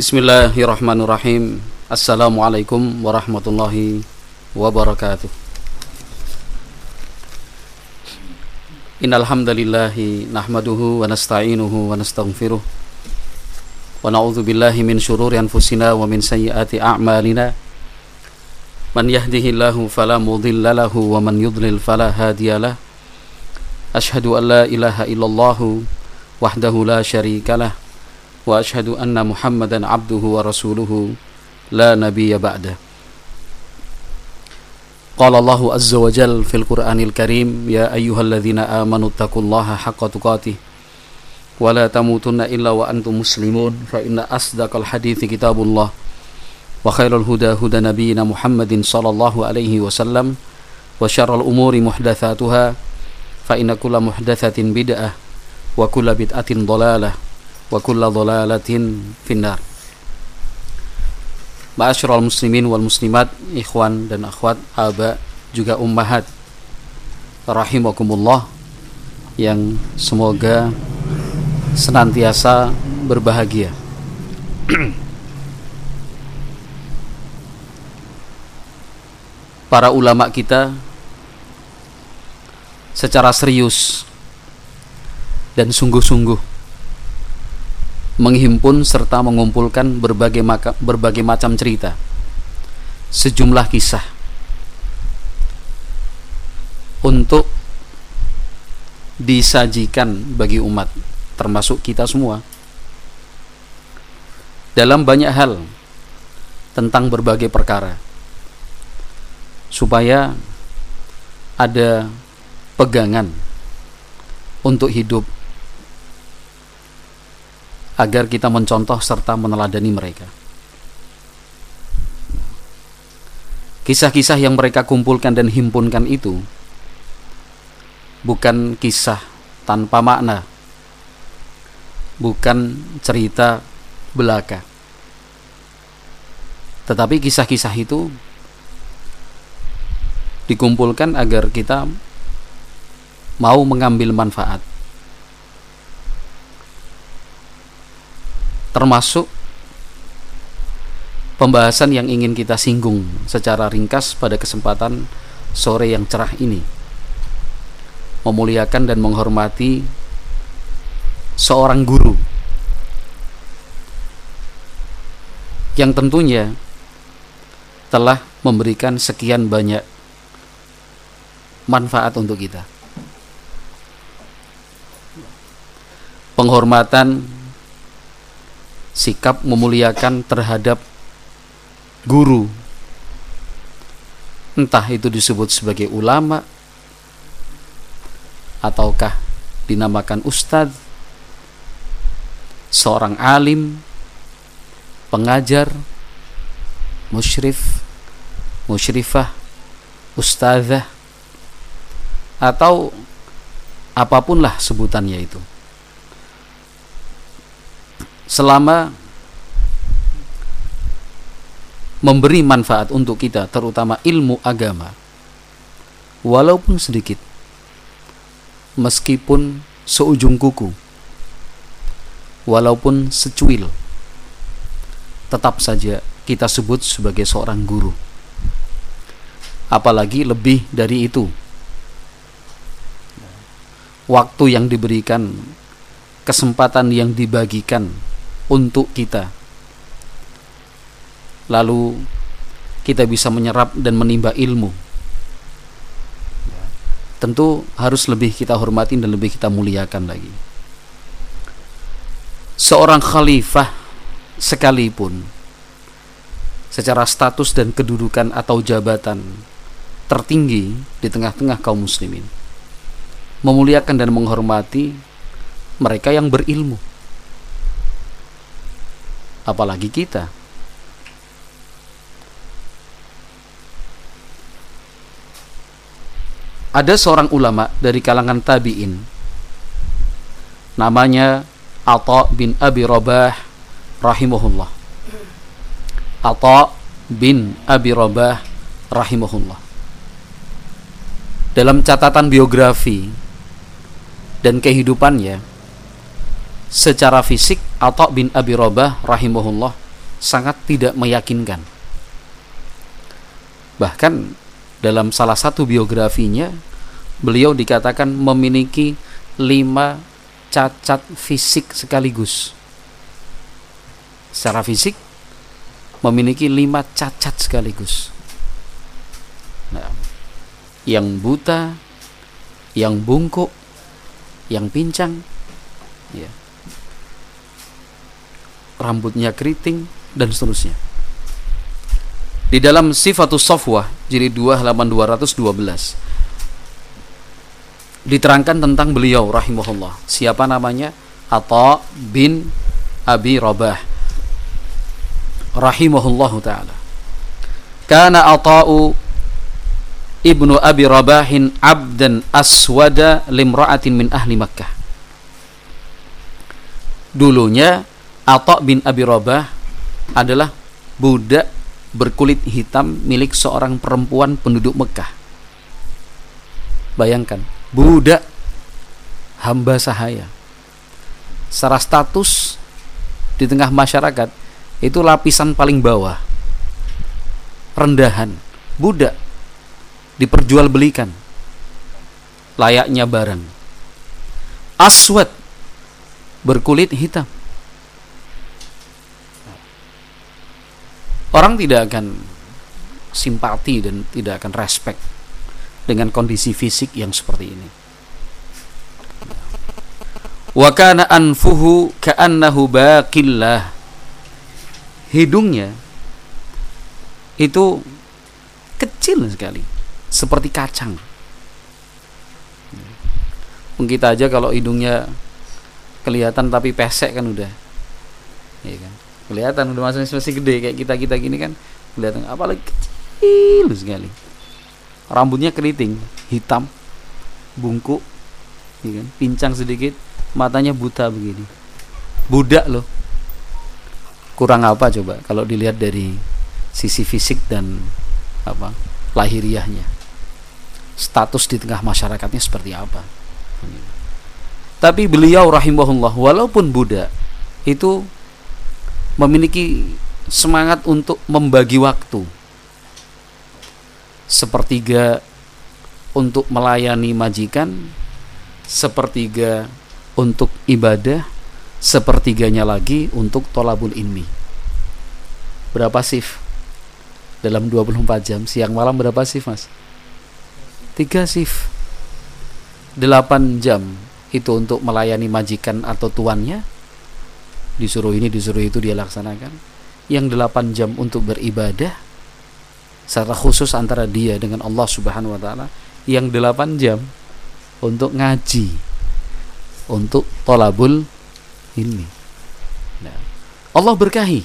Bismillahirrahmanirrahim. Assalamualaikum warahmatullahi wabarakatuh. Innal hamdalillahi nahmaduhu wa nasta'inuhu wa nastaghfiruh. Wa na'udzu billahi min shururi anfusina wa min sayyiati a'malina. Man yahdihillahu fala mudilla lahu wa man yudlil fala hadiyalah Ashhadu an la ilaha illallah wahdahu la syarikalah wa ashhadu anna Muhammadan abduhu wa rasuluhu la nabiyya ba'da. Qala Allahu azza wa jal fil Qur'anil Karim ya ayyuhalladzina amanu taqullaha haqqa tuqatih wa la tamutunna illa wa antum muslimun fa inna asdaqal hadithi kitabullah wa khairul huda huda nabiyyina Muhammadin sallallahu alaihi wasallam wa syarrul umuri muhdatsatuha fa inna kulla muhdatsatin bid'ah wa kulla dhalalatin finnar. Ma'asyiral muslimin wal muslimat ikhwan dan akhwat aba juga ummahat rahimakumullah yang semoga senantiasa berbahagia. Para ulama kita secara serius dan sungguh-sungguh menghimpun serta mengumpulkan berbagai, maka, berbagai macam cerita, sejumlah kisah. Untuk disajikan bagi umat, termasuk kita semua, dalam banyak hal tentang berbagai perkara, supaya ada pegangan untuk hidup agar kita mencontoh serta meneladani mereka. Kisah-kisah yang mereka kumpulkan dan himpunkan itu bukan kisah tanpa makna, bukan cerita belaka, tetapi kisah-kisah itu dikumpulkan agar kita mau mengambil manfaat termasuk pembahasan yang ingin kita singgung secara ringkas pada kesempatan sore yang cerah ini. Memuliakan dan menghormati seorang guru. Yang tentunya telah memberikan sekian banyak manfaat untuk kita. Penghormatan sikap memuliakan terhadap guru. Entah itu disebut sebagai ulama ataukah dinamakan ustadz seorang alim pengajar musyrif musyrifah ustazah atau apa pun lah sebutannya itu selama memberi manfaat untuk kita terutama ilmu agama walaupun sedikit meskipun seujung kuku walaupun secuil tetap saja kita sebut sebagai seorang guru. Apalagi lebih dari itu waktu yang diberikan kesempatan yang dibagikan untuk kita. Lalu kita bisa menyerap dan menimba ilmu. Tentu harus lebih kita hormati dan lebih kita muliakan lagi. Seorang khalifah sekalipun secara status dan kedudukan atau jabatan tertinggi di tengah-tengah kaum muslimin memuliakan dan menghormati mereka yang berilmu apalagi kita. Ada seorang ulama dari kalangan tabi'in namanya Atha bin Abi Rabah rahimahullah. Atha bin Abi Rabah rahimahullah. Dalam catatan biografi dan kehidupannya secara fisik Atta bin Abi Rabah rahimahullah sangat tidak meyakinkan. Bahkan dalam salah satu biografinya beliau dikatakan memiliki lima cacat fisik sekaligus. Secara fisik memiliki lima cacat sekaligus. Nah, yang buta, yang bungkuk, yang pincang, ya. Rambutnya keriting dan seterusnya. Di dalam Sifatus Sofwah jilid 2 halaman 212 diterangkan tentang beliau rahimahullah. Siapa namanya? Atta bin Abi Rabah rahimahullahu taala. Kana Ata'u ibnu Abi Rabahin abdan aswada limra'atin min ahli Makkah. Dulunya Atta bin Abi Rabah adalah budak berkulit hitam milik seorang perempuan penduduk Mekah. Bayangkan, budak hamba sahaya. Secara status di tengah masyarakat itu lapisan paling bawah. Rendahan, budak diperjualbelikan layaknya barang. Aswad berkulit hitam orang tidak akan simpati dan tidak akan respect dengan kondisi fisik yang seperti ini. Wa kana anfuhu ka'annahu baqillah. Hidungnya itu kecil sekali, seperti kacang. Kita aja kalau hidungnya kelihatan tapi pesek kan udah. Ya kan? Kelihatan udah masih masih gede kayak kita kita gini kan. Kelihatan apalagi kecil sekali. Rambutnya keriting hitam bungkuk ya kan? pincang sedikit matanya buta begini. Budak loh. Kurang apa coba kalau dilihat dari sisi fisik dan apa lahiriahnya. Status di tengah masyarakatnya seperti apa? Tapi beliau rahimahullah walaupun budak itu memiliki semangat untuk membagi waktu. Sepertiga untuk melayani majikan sepertiga untuk ibadah sepertiganya lagi untuk tolabul ilmi. Berapa shift? Dalam 24 jam. Siang malam berapa shift mas? Tiga shift. 8 jam itu untuk melayani majikan atau tuannya disuruh ini disuruh itu dia laksanakan. Yang 8 jam untuk beribadah secara khusus antara dia dengan Allah Subhanahu wa taala. Yang 8 jam untuk ngaji untuk tolabul ini nah, Allah berkahi.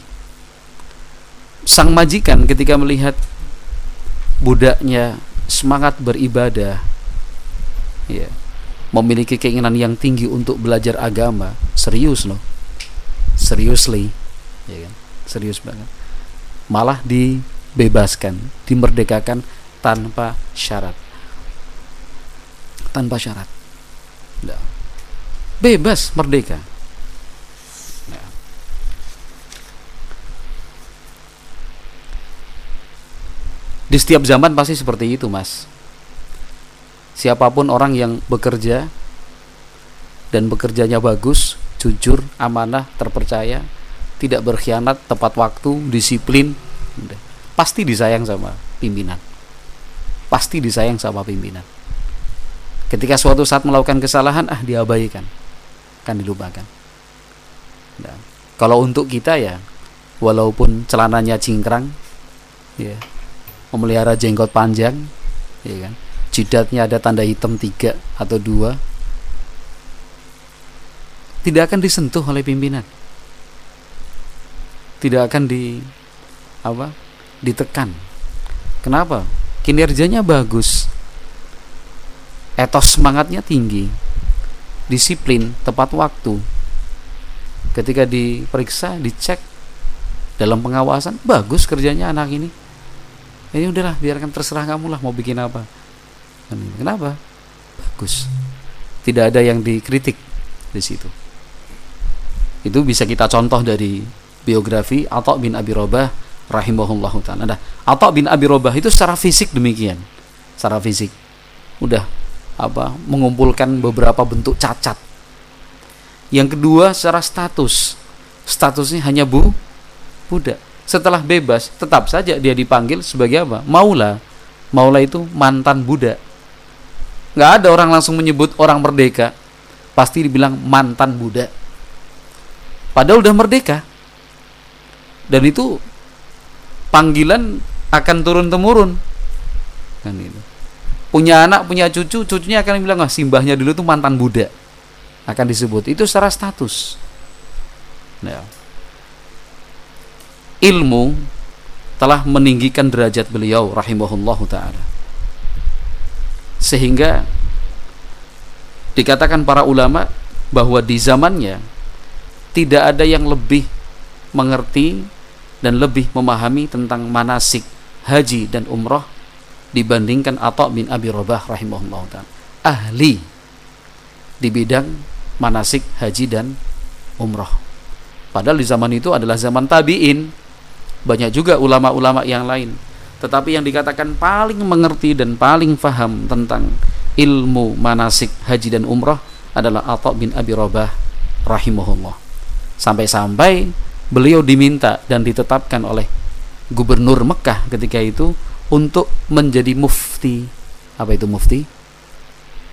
Sang majikan ketika melihat budaknya semangat beribadah ya memiliki keinginan yang tinggi untuk belajar agama serius loh seriously. Ya kan? Serius banget. Malah dibebaskan dimerdekakan tanpa syarat. Tanpa syarat. Nah. bebas merdeka. Nah. di setiap zaman pasti seperti itu mas. Siapa pun orang yang bekerja dan bekerjanya bagus jujur, amanah, terpercaya, tidak berkhianat, tepat waktu, disiplin, pasti disayang sama pimpinan. Pasti disayang sama pimpinan. Ketika suatu saat melakukan kesalahan, ah diabaikan, kan dilupakan. Nah, kalau untuk kita ya, walaupun celananya cingkrang, ya, memelihara jenggot panjang, ya kan, jidatnya ada tanda hitam tiga atau dua, tidak akan disentuh oleh pimpinan. Tidak akan di apa ditekan. Kenapa? Kinerjanya bagus. Etos semangatnya tinggi. Disiplin tepat waktu. Ketika diperiksa dicek dalam pengawasan bagus kerjanya anak ini. Ini udahlah biarkan terserah kamu lah mau bikin apa. Kenapa? Bagus. Tidak ada yang dikritik di situ itu bisa kita contoh dari biografi Atha bin Abi Robah rahimahullahu taala. Nah, Atha bin Abi Robah itu secara fisik demikian. Secara fisik. Udah apa? mengumpulkan beberapa bentuk cacat. Yang kedua secara status. Statusnya hanya bu budak. Setelah bebas, tetap saja dia dipanggil sebagai apa? Maula. Maula itu mantan budak. Nggak ada orang langsung menyebut orang merdeka. Pasti dibilang mantan budak. Padahal udah merdeka. Dan itu panggilan akan turun temurun. Kan itu. Punya anak, punya cucu, cucunya akan bilang, "Ah, simbahnya dulu tuh mantan budak." Akan disebut. Itu secara status. Nah. Ilmu telah meninggikan derajat beliau rahimahullahu taala. Sehingga dikatakan para ulama bahwa di zamannya tidak ada yang lebih mengerti dan lebih memahami tentang manasik haji dan umrah dibandingkan Atha bin Abi Rabah rahimahullah ta'ala. Ahli di bidang manasik haji dan umrah. Padahal di zaman itu adalah zaman tabi'in. Banyak juga ulama-ulama yang lain. Tetapi yang dikatakan paling mengerti dan paling faham tentang ilmu manasik haji dan umrah adalah Atha bin Abi Rabah rahimahullah Sampai-sampai beliau diminta dan ditetapkan oleh gubernur Mekah ketika itu untuk menjadi mufti. Apa itu mufti?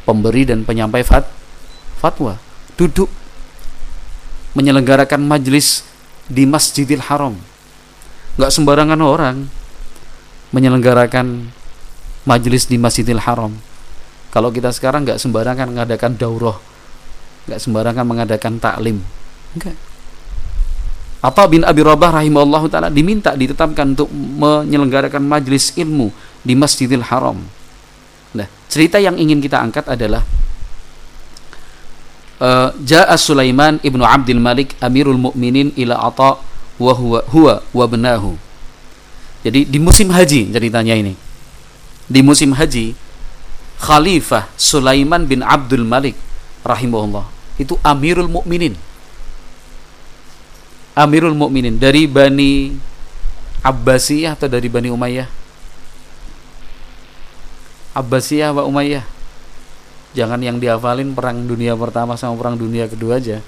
Pemberi dan penyampai fat fatwa. Duduk menyelenggarakan majlis di Masjidil Haram. Nggak sembarangan orang menyelenggarakan majlis di Masjidil Haram. Kalau kita sekarang nggak sembarangan mengadakan daurah, nggak sembarangan mengadakan taklim, enggak Atau bin Abi Rabah rahimahullah taala diminta ditetapkan untuk menyelenggarakan majlis ilmu di Masjidil Haram. Nah, cerita yang ingin kita angkat adalah uh, Ja'a Sulaiman ibnu Abdul Malik Amirul Mukminin ila Atha wa huwa huwa wa benahu. Jadi di musim haji ceritanya ini. Di musim haji Khalifah Sulaiman bin Abdul Malik rahimahullah itu Amirul Mukminin Amirul Mukminin dari Bani Abbasiyah atau dari Bani Umayyah? Abbasiyah wa Umayyah. Jangan yang dihafalin perang dunia pertama sama perang dunia kedua aja.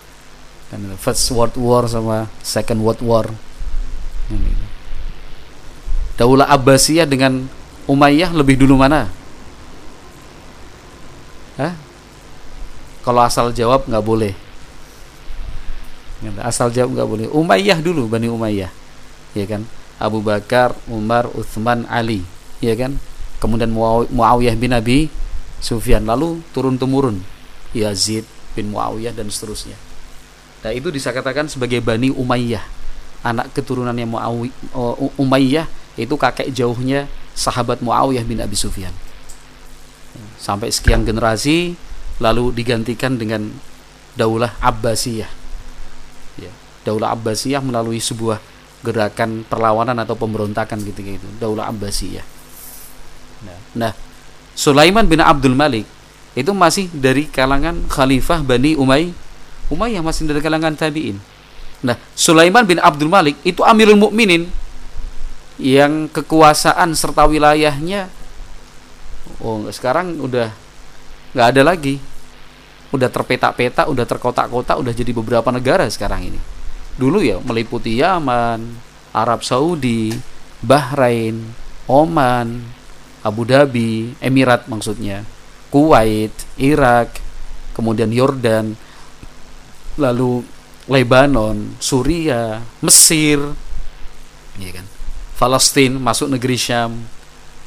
Kan First World War sama Second World War. Daulah Abbasiyah dengan Umayyah lebih dulu mana? Hah? Kalau asal jawab nggak boleh asal jawab nggak boleh. Umayyah dulu Bani Umayyah. Ya kan? Abu Bakar Umar Uthman Ali. Ya kan? Kemudian Muawiyah bin Abi Sufyan. Lalu turun temurun. Yazid bin Muawiyah dan seterusnya. Nah itu bisa katakan sebagai Bani Umayyah. Anak keturunannya Muawiyah uh, Umayyah itu kakek jauhnya sahabat Muawiyah bin Abi Sufyan. Sampai sekian generasi lalu digantikan dengan Daulah Abbasiyah Daulah Abbasiyah melalui sebuah gerakan perlawanan atau pemberontakan gitu gitu. Daulah Abbasiyah. Nah, nah, Sulaiman bin Abdul Malik itu masih dari kalangan Khalifah Bani Umay Umayyah masih dari kalangan tabi'in. Nah, Sulaiman bin Abdul Malik itu Amirul Mukminin yang kekuasaan serta wilayahnya oh sekarang udah nggak ada lagi udah terpetak-petak udah terkotak-kotak udah jadi beberapa negara sekarang ini dulu ya meliputi Yaman, Arab Saudi, Bahrain, Oman, Abu Dhabi, Emirat maksudnya, Kuwait, Irak, kemudian Yordan, lalu Lebanon, Suria, Mesir, ya kan, Palestina masuk negeri Syam,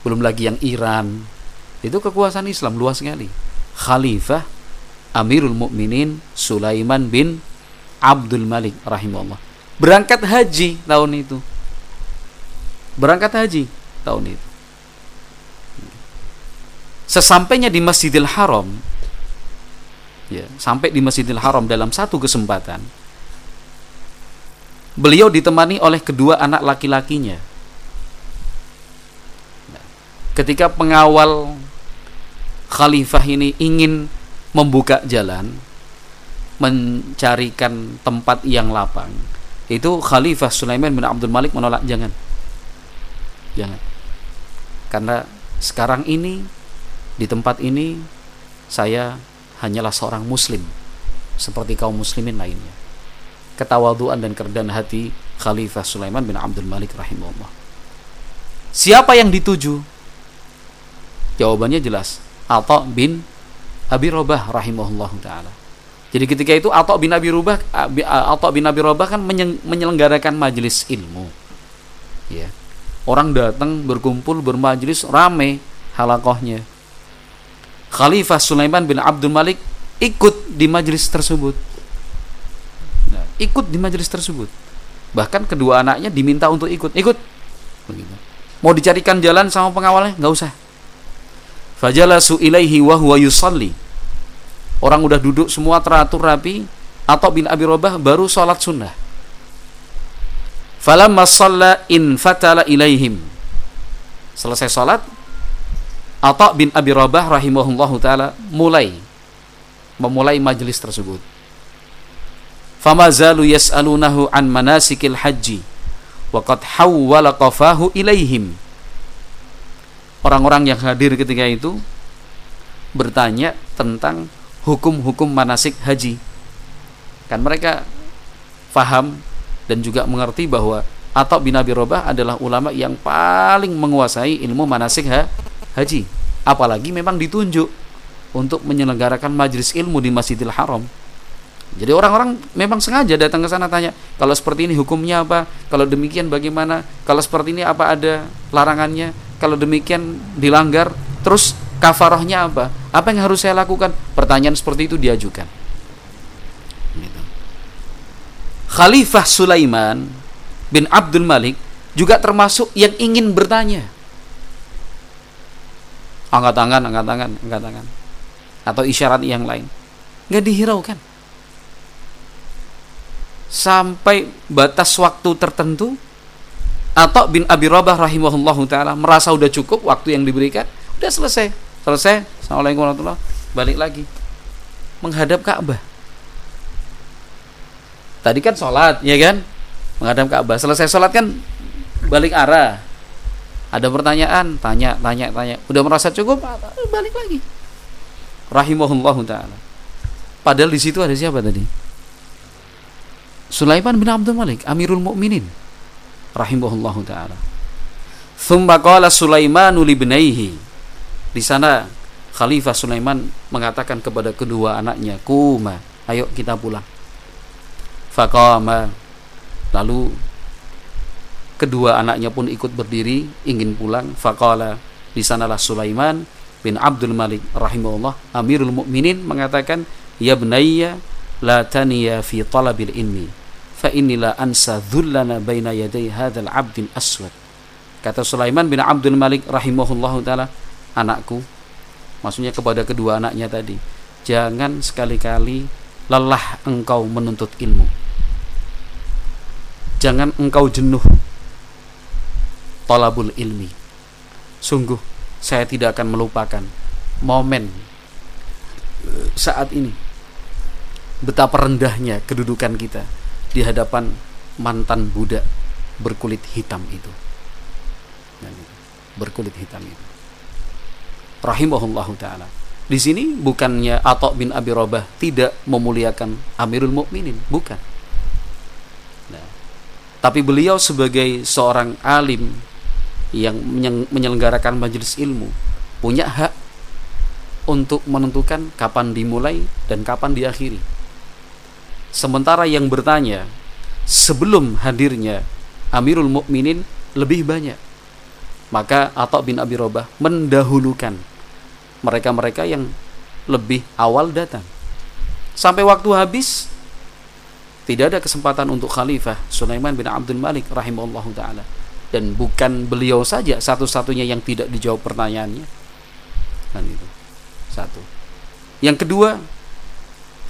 belum lagi yang Iran. Itu kekuasaan Islam luas sekali. Khalifah Amirul Mukminin Sulaiman bin Abdul Malik rahimahullah. Berangkat haji tahun itu. Berangkat haji tahun itu. Sesampainya di Masjidil Haram ya sampai di Masjidil Haram dalam satu kesempatan beliau ditemani oleh kedua anak laki-lakinya. Ketika pengawal khalifah ini ingin membuka jalan mencarikan tempat yang lapang Itu Khalifah Sulaiman bin Abdul Malik menolak jangan. Jangan. Karena sekarang ini di tempat ini saya hanyalah seorang muslim seperti kaum muslimin lainnya. Ketawaduan dan kerendahan hati Khalifah Sulaiman bin Abdul Malik rahimahullah. Siapa yang dituju? Jawabannya jelas. Atha bin Abi Robah rahimahullah taala. Jadi ketika itu Atha bin Abi Robah Atha bin Abi Robah kan menyelenggarakan majelis ilmu. Ya. Orang datang berkumpul bermajelis rame halakohnya. Khalifah Sulaiman bin Abdul Malik ikut di majelis tersebut. Nah, ikut di majelis tersebut. Bahkan kedua anaknya diminta untuk ikut. Ikut. Begitu. Mau dicarikan jalan sama pengawalnya? Nggak usah. Fajalasu ilaihi wa huwa yusalli. Orang udah duduk semua teratur rapi. Atau bin Abi Robah baru sholat sunnah. Falamma shalla in fatala ilaihim. Selesai sholat, Atha bin Abi Rabah rahimahullahu taala mulai memulai majelis tersebut. Fama zalu yas'alunahu an manasikil haji wa qad hawwala qafahu ilaihim. Orang-orang yang hadir ketika itu bertanya tentang hukum-hukum manasik haji. Kan mereka faham dan juga mengerti bahwa Atha bin Abi Rabah adalah ulama yang paling menguasai ilmu manasik ha haji. Apalagi memang ditunjuk untuk menyelenggarakan majelis ilmu di Masjidil Haram. Jadi orang-orang memang sengaja datang ke sana tanya kalau seperti ini hukumnya apa? Kalau demikian bagaimana? Kalau seperti ini apa ada larangannya? Kalau demikian dilanggar? Terus kafarohnya apa apa yang harus saya lakukan pertanyaan seperti itu diajukan gitu. Khalifah Sulaiman bin Abdul Malik juga termasuk yang ingin bertanya angkat tangan, angkat tangan, angkat tangan. Atau isyarat yang lain. Nggak dihiraukan. Sampai batas waktu tertentu atau bin Abi Rabah rahimahullahu taala merasa udah cukup waktu yang diberikan, udah selesai. Selesai. Assalamualaikum warahmatullahi Balik lagi. Menghadap Ka'bah. Tadi kan sholat, ya kan? Menghadap Ka'bah. Selesai sholat kan balik arah ada pertanyaan tanya tanya tanya udah merasa cukup balik lagi rahimahullahu taala padahal di situ ada siapa tadi Sulaiman bin Abdul Malik Amirul Mukminin rahimahullahu taala thumma qala Sulaimanu libnaihi di sana Khalifah Sulaiman mengatakan kepada kedua anaknya kuma ayo kita pulang. Faqama. Lalu kedua anaknya pun ikut berdiri ingin pulang. Faqala di sanalah Sulaiman bin Abdul Malik rahimahullah Amirul Mukminin mengatakan ya bunayya la taniya fi talabil ilmi fa inilah ansa dhullana baina yaday hadzal abdil aswad kata Sulaiman bin Abdul Malik rahimahullah taala anakku maksudnya kepada kedua anaknya tadi jangan sekali-kali lelah engkau menuntut ilmu jangan engkau jenuh talabul ilmi. Sungguh saya tidak akan melupakan momen eh, saat ini betapa rendahnya kedudukan kita di hadapan mantan budak berkulit hitam itu. Berkulit hitam itu. Rahimahullahu taala. Di sini bukannya Atok bin Abi Robah tidak memuliakan Amirul Mukminin, bukan. Nah, tapi beliau sebagai seorang alim yang menyelenggarakan majelis ilmu punya hak untuk menentukan kapan dimulai dan kapan diakhiri. Sementara yang bertanya sebelum hadirnya Amirul Mukminin lebih banyak. Maka Atta bin Abi Robah mendahulukan mereka-mereka yang lebih awal datang. Sampai waktu habis tidak ada kesempatan untuk Khalifah Sulaiman bin Abdul Malik rahimahullahu taala. Dan bukan beliau saja satu-satunya yang tidak dijawab pertanyaannya. Kan itu satu. Yang kedua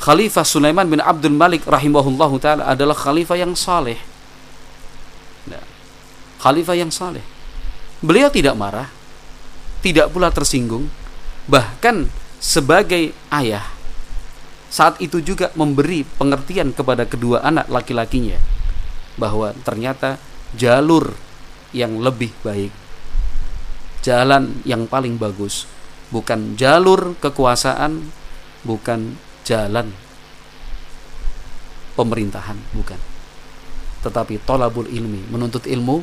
Khalifah Sulaiman bin Abdul Malik rahimahullah taala adalah khalifah yang saleh. Nah, khalifah yang saleh beliau tidak marah tidak pula tersinggung bahkan sebagai ayah saat itu juga memberi pengertian kepada kedua anak laki-lakinya bahwa ternyata jalur yang lebih baik, jalan yang paling bagus, bukan jalur kekuasaan, bukan jalan pemerintahan, bukan. Tetapi tolabul ilmi, menuntut ilmu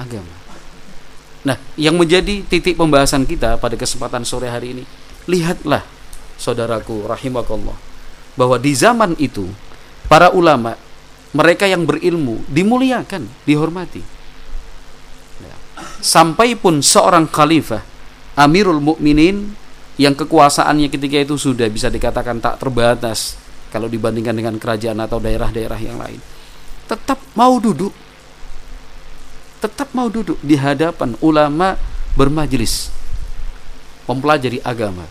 agama. Nah, yang menjadi titik pembahasan kita pada kesempatan sore hari ini, lihatlah saudaraku rahimakallah bahwa di zaman itu para ulama mereka yang berilmu dimuliakan, dihormati. Ya. Sampai pun seorang khalifah Amirul Mukminin yang kekuasaannya ketika itu sudah bisa dikatakan tak terbatas kalau dibandingkan dengan kerajaan atau daerah-daerah yang lain. Tetap mau duduk tetap mau duduk di hadapan ulama bermajelis mempelajari agama.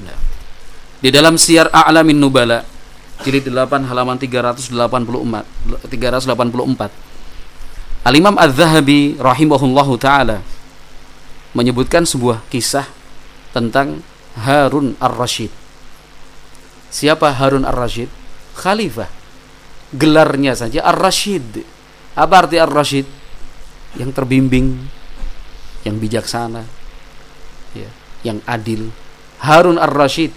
Nah, di dalam Syiar A'lamin Nubala jilid 8 halaman 384 384 Al-Imam Az-Zahabi rahimahullahu taala menyebutkan sebuah kisah tentang Harun Ar-Rasyid. Siapa Harun Ar-Rasyid? Khalifah. Gelarnya saja Ar-Rasyid. Apa arti Ar-Rasyid? Yang terbimbing, yang bijaksana, ya, yang adil. Harun Ar-Rasyid,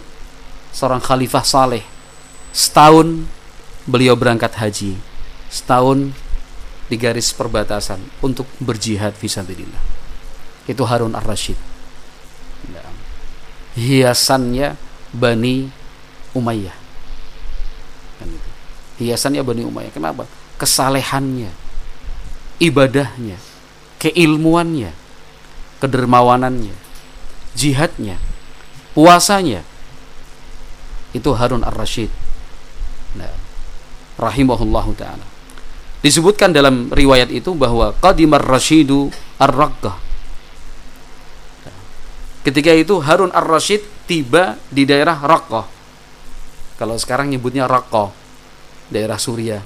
seorang khalifah saleh. Setahun beliau berangkat haji. Setahun di garis perbatasan untuk berjihad fisabilillah. Itu Harun Ar-Rasyid. Hiasannya Bani Umayyah. Kan. Hiasannya Bani Umayyah. Kenapa? Kesalehannya, ibadahnya, keilmuannya, kedermawanannya, jihadnya, puasanya. Itu Harun Ar-Rasyid. Nah, rahimahullahu taala. Disebutkan dalam riwayat itu bahwa qadimar rasyidu ar-raqqah. Ketika itu Harun Ar-Rasyid tiba di daerah Raqqah. Kalau sekarang nyebutnya Raqqah, daerah Suriah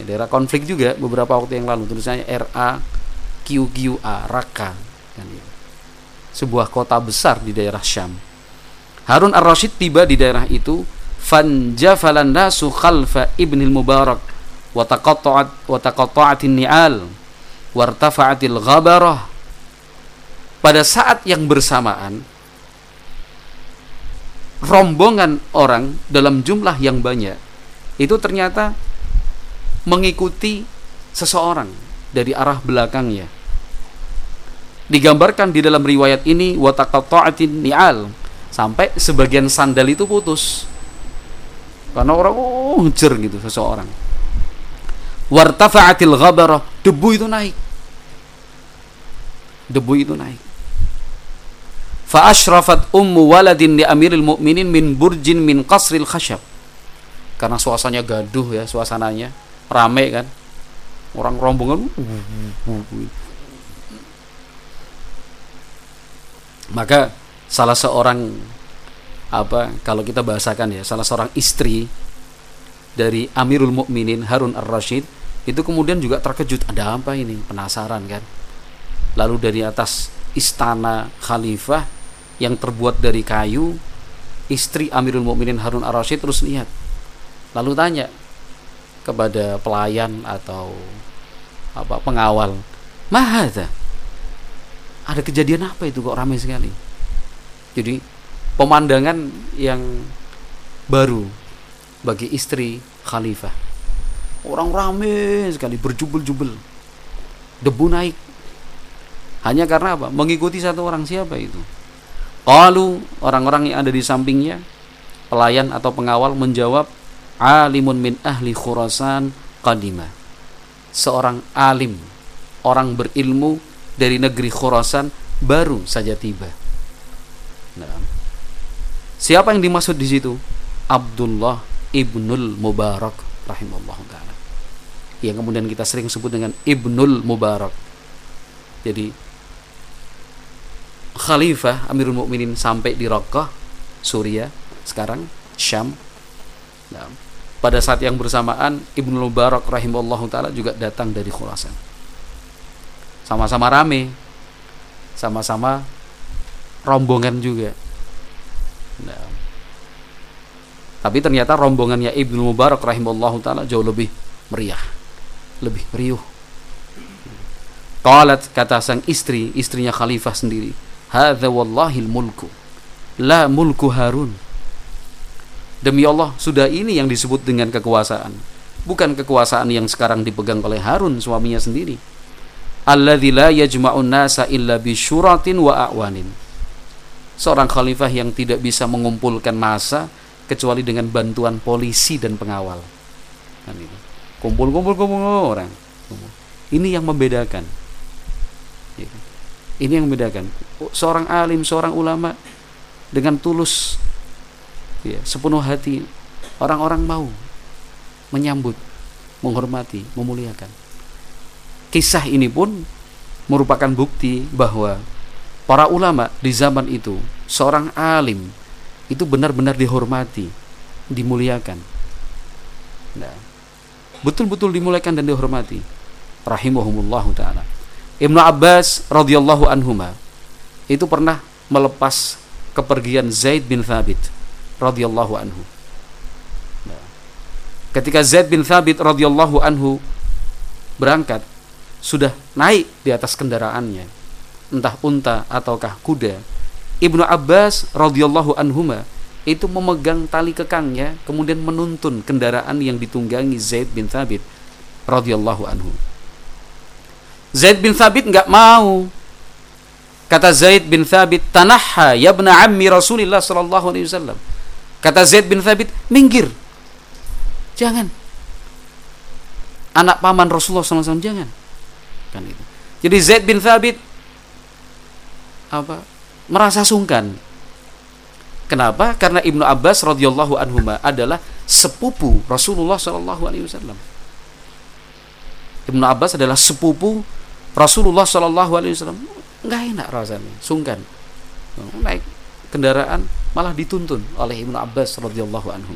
ya, daerah konflik juga beberapa waktu yang lalu tulisannya RA QQA Raqqa kan gitu. sebuah kota besar di daerah Syam Harun Ar-Rasyid tiba di daerah itu fanjafalan nasu khalfa ibnil mubarak wa taqatta'at ni'al wartafa'atil ghabarah pada saat yang bersamaan rombongan orang dalam jumlah yang banyak itu ternyata mengikuti seseorang dari arah belakangnya. Digambarkan di dalam riwayat ini wataqatta'atin ni'al sampai sebagian sandal itu putus. Karena orang oh ngejar gitu seseorang. Wartafa'atil ghabarah, debu itu naik. Debu itu naik. Fa asyrafat ummu waladin li amiril mu'minin min burjin min qasril khashab. Karena suasananya gaduh ya suasananya rame kan. Orang rombongan maka salah seorang apa kalau kita bahasakan ya salah seorang istri dari Amirul Mukminin Harun Ar-Rasyid itu kemudian juga terkejut ada apa ini? Penasaran kan? Lalu dari atas istana khalifah yang terbuat dari kayu istri Amirul Mukminin Harun Ar-Rasyid terus lihat. Lalu tanya kepada pelayan atau apa pengawal. Mahada ada kejadian apa itu kok ramai sekali? Jadi pemandangan yang baru bagi istri khalifah. Orang ramai sekali berjubel-jubel. Debu naik. Hanya karena apa? Mengikuti satu orang. Siapa itu? Kalau orang-orang yang ada di sampingnya pelayan atau pengawal menjawab alimun min ahli Khurasan qadima. Seorang alim orang berilmu dari negeri Khurasan baru saja tiba. Nah, siapa yang dimaksud di situ? Abdullah ibnul Mubarak rahimahullah taala. Yang kemudian kita sering sebut dengan ibnul Mubarak. Jadi Khalifah Amirul Mukminin sampai di Raqqah Suriah sekarang Syam. Nah, pada saat yang bersamaan Ibnu Mubarak rahimahullah taala juga datang dari Khurasan. Sama-sama rame. Sama-sama rombongan juga. Nah. Tapi ternyata rombongannya Ibnu Mubarak rahimahullah taala jauh lebih meriah, lebih riuh. Qalat kata sang istri, istrinya khalifah sendiri, "Hadza wallahil mulku, la mulku Harun." Demi Allah, sudah ini yang disebut dengan kekuasaan. Bukan kekuasaan yang sekarang dipegang oleh Harun suaminya sendiri. Alladzi la yajma'un nasa illa bisyuratin wa a'wanin. Seorang khalifah yang tidak bisa mengumpulkan masa kecuali dengan bantuan polisi dan pengawal. Kan Kumpul-kumpul kumpul orang. Ini yang membedakan. Ini yang membedakan seorang alim, seorang ulama dengan tulus, ya, sepenuh hati orang-orang mau menyambut, menghormati, memuliakan. Kisah ini pun merupakan bukti bahwa para ulama di zaman itu, seorang alim itu benar-benar dihormati, dimuliakan. Nah, betul-betul dimuliakan dan dihormati. Rahimahumullah taala. Ibnu Abbas radhiyallahu anhuma itu pernah melepas kepergian Zaid bin Thabit radhiyallahu anhu. Nah, ketika Zaid bin Thabit radhiyallahu anhu berangkat sudah naik di atas kendaraannya entah unta ataukah kuda Ibnu Abbas radhiyallahu anhuma itu memegang tali kekangnya kemudian menuntun kendaraan yang ditunggangi Zaid bin Thabit radhiyallahu anhu Zaid bin Thabit nggak mau. Kata Zaid bin Thabit, "Tanahha ya bna ammi Rasulillah sallallahu alaihi wasallam." Kata Zaid bin Thabit, "Minggir." Jangan. Anak paman Rasulullah SAW jangan. Kan itu. Jadi Zaid bin Thabit apa? merasa sungkan. Kenapa? Karena Ibnu Abbas radhiyallahu anhu adalah sepupu Rasulullah sallallahu alaihi wasallam. Ibnu Abbas adalah sepupu Rasulullah Shallallahu Alaihi Wasallam nggak enak rasanya, sungkan. Naik kendaraan malah dituntun oleh Ibnu Abbas radhiyallahu anhu.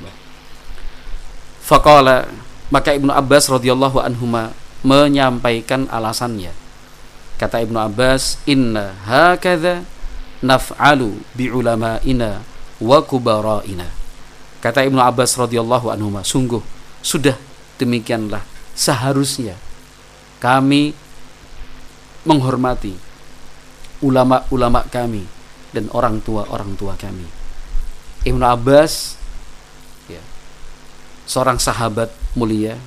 Faqala maka Ibnu Abbas radhiyallahu anhu menyampaikan alasannya. Kata Ibnu Abbas, "Inna hakadha naf'alu bi ulama'ina wa kubara'ina." Kata Ibnu Abbas radhiyallahu anhu, sungguh sudah demikianlah seharusnya kami menghormati ulama-ulama kami dan orang tua-orang tua kami. Ibnu Abbas ya, seorang sahabat mulia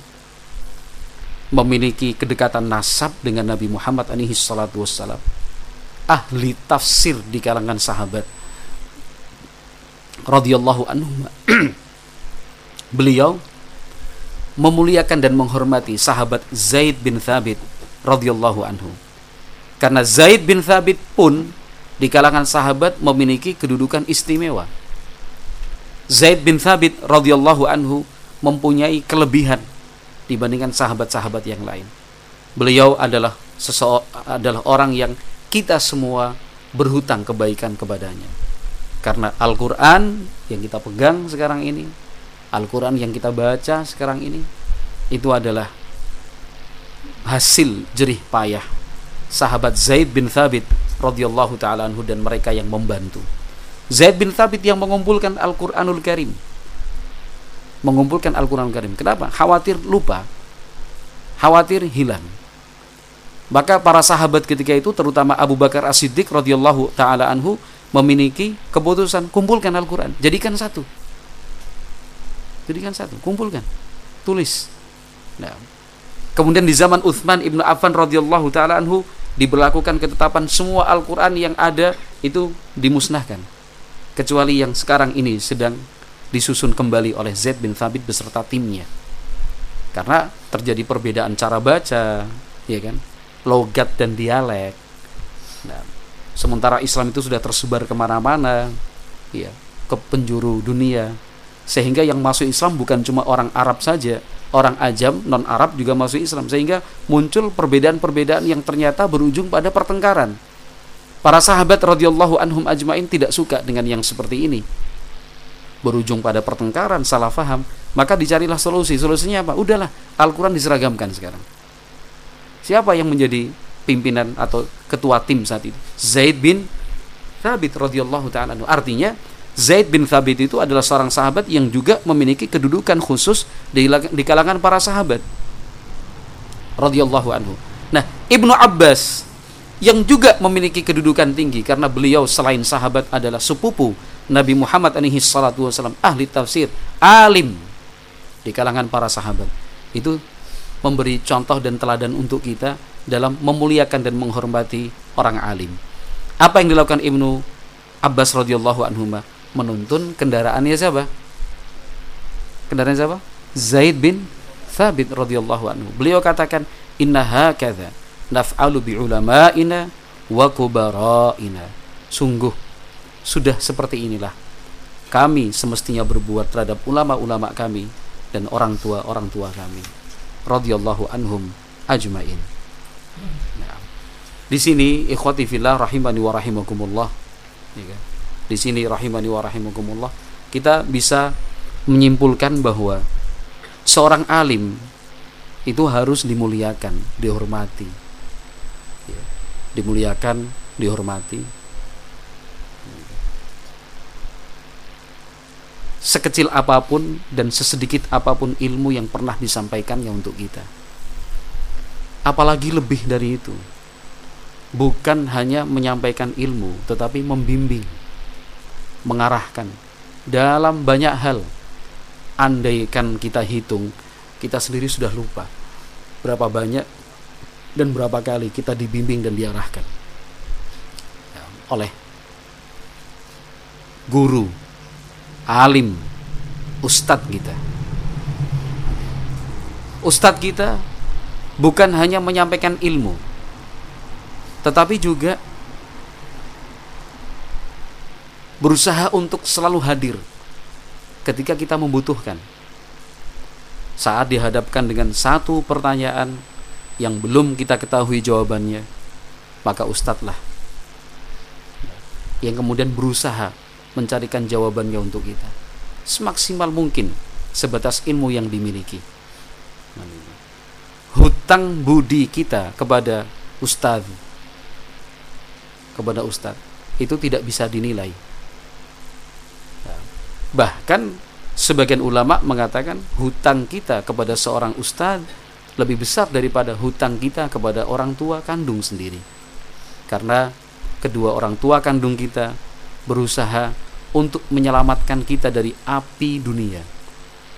memiliki kedekatan nasab dengan Nabi Muhammad alaihi salatu wassalam. Ahli tafsir di kalangan sahabat radhiyallahu anhu. Beliau memuliakan dan menghormati sahabat Zaid bin Thabit radhiyallahu anhu karena Zaid bin Thabit pun di kalangan sahabat memiliki kedudukan istimewa. Zaid bin Thabit radhiyallahu anhu mempunyai kelebihan dibandingkan sahabat-sahabat yang lain. Beliau adalah seseorang adalah orang yang kita semua berhutang kebaikan kepadanya. Karena Al-Qur'an yang kita pegang sekarang ini, Al-Qur'an yang kita baca sekarang ini itu adalah hasil jerih payah sahabat Zaid bin Thabit radhiyallahu taala anhu dan mereka yang membantu. Zaid bin Thabit yang mengumpulkan Al-Qur'anul Karim. Mengumpulkan Al-Qur'anul Karim. Kenapa? Khawatir lupa. Khawatir hilang. Maka para sahabat ketika itu terutama Abu Bakar As-Siddiq radhiyallahu taala anhu memiliki keputusan kumpulkan Al-Qur'an, jadikan satu. Jadikan satu, kumpulkan. Tulis. Nah, kemudian di zaman Uthman ibnu Affan radhiyallahu taala anhu diberlakukan ketetapan semua Al-Quran yang ada itu dimusnahkan. Kecuali yang sekarang ini sedang disusun kembali oleh Zaid bin Thabit beserta timnya. Karena terjadi perbedaan cara baca ya kan? Logat dan dialek. Nah, sementara Islam itu sudah tersebar ke mana-mana ya ke penjuru dunia. Sehingga yang masuk Islam bukan cuma orang Arab saja orang ajam non Arab juga masuk Islam sehingga muncul perbedaan-perbedaan yang ternyata berujung pada pertengkaran. Para sahabat radhiyallahu anhum ajmain tidak suka dengan yang seperti ini. Berujung pada pertengkaran, salah faham, maka dicarilah solusi. Solusinya apa? Udahlah, Al-Qur'an diseragamkan sekarang. Siapa yang menjadi pimpinan atau ketua tim saat itu? Zaid bin Thabit radhiyallahu taala Artinya Zaid bin Thabit itu adalah seorang sahabat yang juga memiliki kedudukan khusus di, kalangan para sahabat. radhiyallahu anhu. Nah, Ibnu Abbas yang juga memiliki kedudukan tinggi karena beliau selain sahabat adalah sepupu Nabi Muhammad alaihi salatu wasallam, ahli tafsir, alim di kalangan para sahabat. Itu memberi contoh dan teladan untuk kita dalam memuliakan dan menghormati orang alim. Apa yang dilakukan Ibnu Abbas radhiyallahu anhu menuntun kendaraannya siapa? Kendaraan siapa? Zaid bin Thabit radhiyallahu anhu. Beliau katakan, "Inna hakadha naf'alu bi ulama'ina wa kubara'ina." Sungguh sudah seperti inilah kami semestinya berbuat terhadap ulama-ulama kami dan orang tua-orang tua kami radhiyallahu anhum ajmain. Nah, di sini ikhwati fillah rahimani wa rahimakumullah. Ya kan? Di sini rahimani wa rahimakumullah kita bisa menyimpulkan bahwa seorang alim itu harus dimuliakan, dihormati. Ya, dimuliakan, dihormati. Sekecil apa pun dan sesedikit apa pun ilmu yang pernah disampaikannya untuk kita. Apalagi lebih dari itu. Bukan hanya menyampaikan ilmu, tetapi membimbing, mengarahkan. Dalam banyak hal andaikan kita hitung kita sendiri sudah lupa berapa banyak dan berapa kali kita dibimbing dan diarahkan. Ya, oleh guru alim ustadz kita. Ustadz kita bukan hanya menyampaikan ilmu tetapi juga berusaha untuk selalu hadir ketika kita membutuhkan. Saat dihadapkan dengan satu pertanyaan yang belum kita ketahui jawabannya, maka ustadzlah yang kemudian berusaha mencarikan jawabannya untuk kita semaksimal mungkin sebatas ilmu yang dimiliki. Hutang budi kita kepada ustadz kepada ustadz itu tidak bisa dinilai Bahkan sebagian ulama mengatakan hutang kita kepada seorang ustadz lebih besar daripada hutang kita kepada orang tua kandung sendiri. Karena kedua orang tua kandung kita berusaha untuk menyelamatkan kita dari api dunia.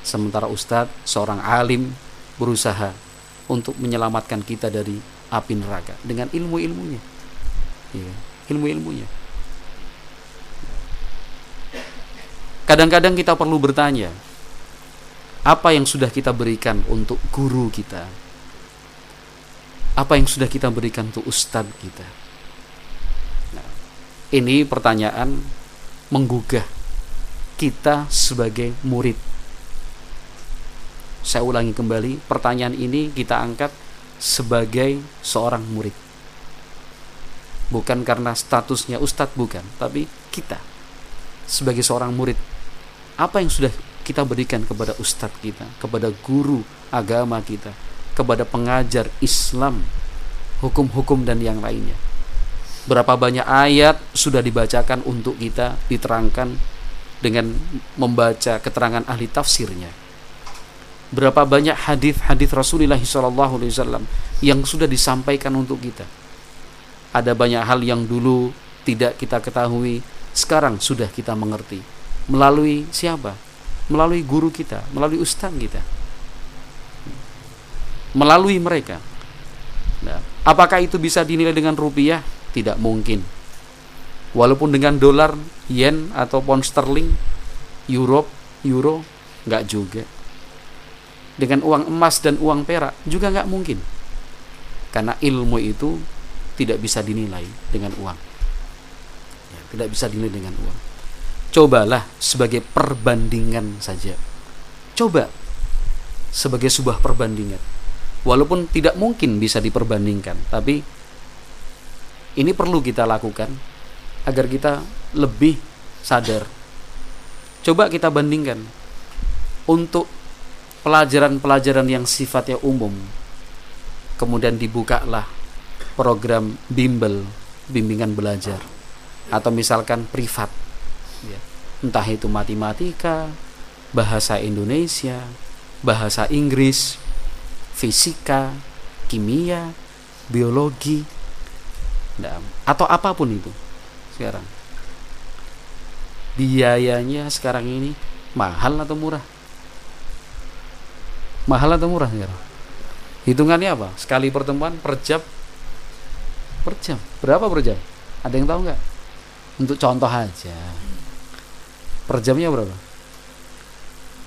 Sementara ustadz, seorang alim, berusaha untuk menyelamatkan kita dari api neraka dengan ilmu-ilmunya. Ya, ilmu-ilmunya. Kadang-kadang kita perlu bertanya, apa yang sudah kita berikan untuk guru kita? Apa yang sudah kita berikan untuk ustadz kita? Nah, ini pertanyaan menggugah kita sebagai murid. Saya ulangi kembali, pertanyaan ini kita angkat sebagai seorang murid. Bukan karena statusnya ustadz, bukan, tapi kita sebagai seorang murid apa yang sudah kita berikan kepada ustadz kita, kepada guru agama kita, kepada pengajar Islam, hukum-hukum dan yang lainnya. Berapa banyak ayat sudah dibacakan untuk kita, diterangkan dengan membaca keterangan ahli tafsirnya. Berapa banyak hadis-hadis Rasulullah SAW yang sudah disampaikan untuk kita. Ada banyak hal yang dulu tidak kita ketahui, sekarang sudah kita mengerti melalui siapa? Melalui guru kita, melalui ustaz kita. Melalui mereka. Nah, apakah itu bisa dinilai dengan rupiah? Tidak mungkin. Walaupun dengan dolar, yen atau pound sterling, euro, euro, nggak juga. Dengan uang emas dan uang perak juga nggak mungkin. Karena ilmu itu tidak bisa dinilai dengan uang. Ya, tidak bisa dinilai dengan uang cobalah sebagai perbandingan saja. Coba sebagai sebuah perbandingan. Walaupun tidak mungkin bisa diperbandingkan, tapi ini perlu kita lakukan agar kita lebih sadar. Coba kita bandingkan untuk pelajaran-pelajaran yang sifatnya umum. Kemudian dibukalah program bimbel, bimbingan belajar atau misalkan privat. Entah itu matematika, bahasa Indonesia, bahasa Inggris, fisika, kimia biologi atau apa pun itu sekarang. Biayanya sekarang ini mahal atau murah? Mahal atau murah sekarang hitungannya apa? Sekali pertemuan per jam? Per jam? Berapa per jam? Ada yang tahu nggak? Untuk contoh aja per jamnya berapa?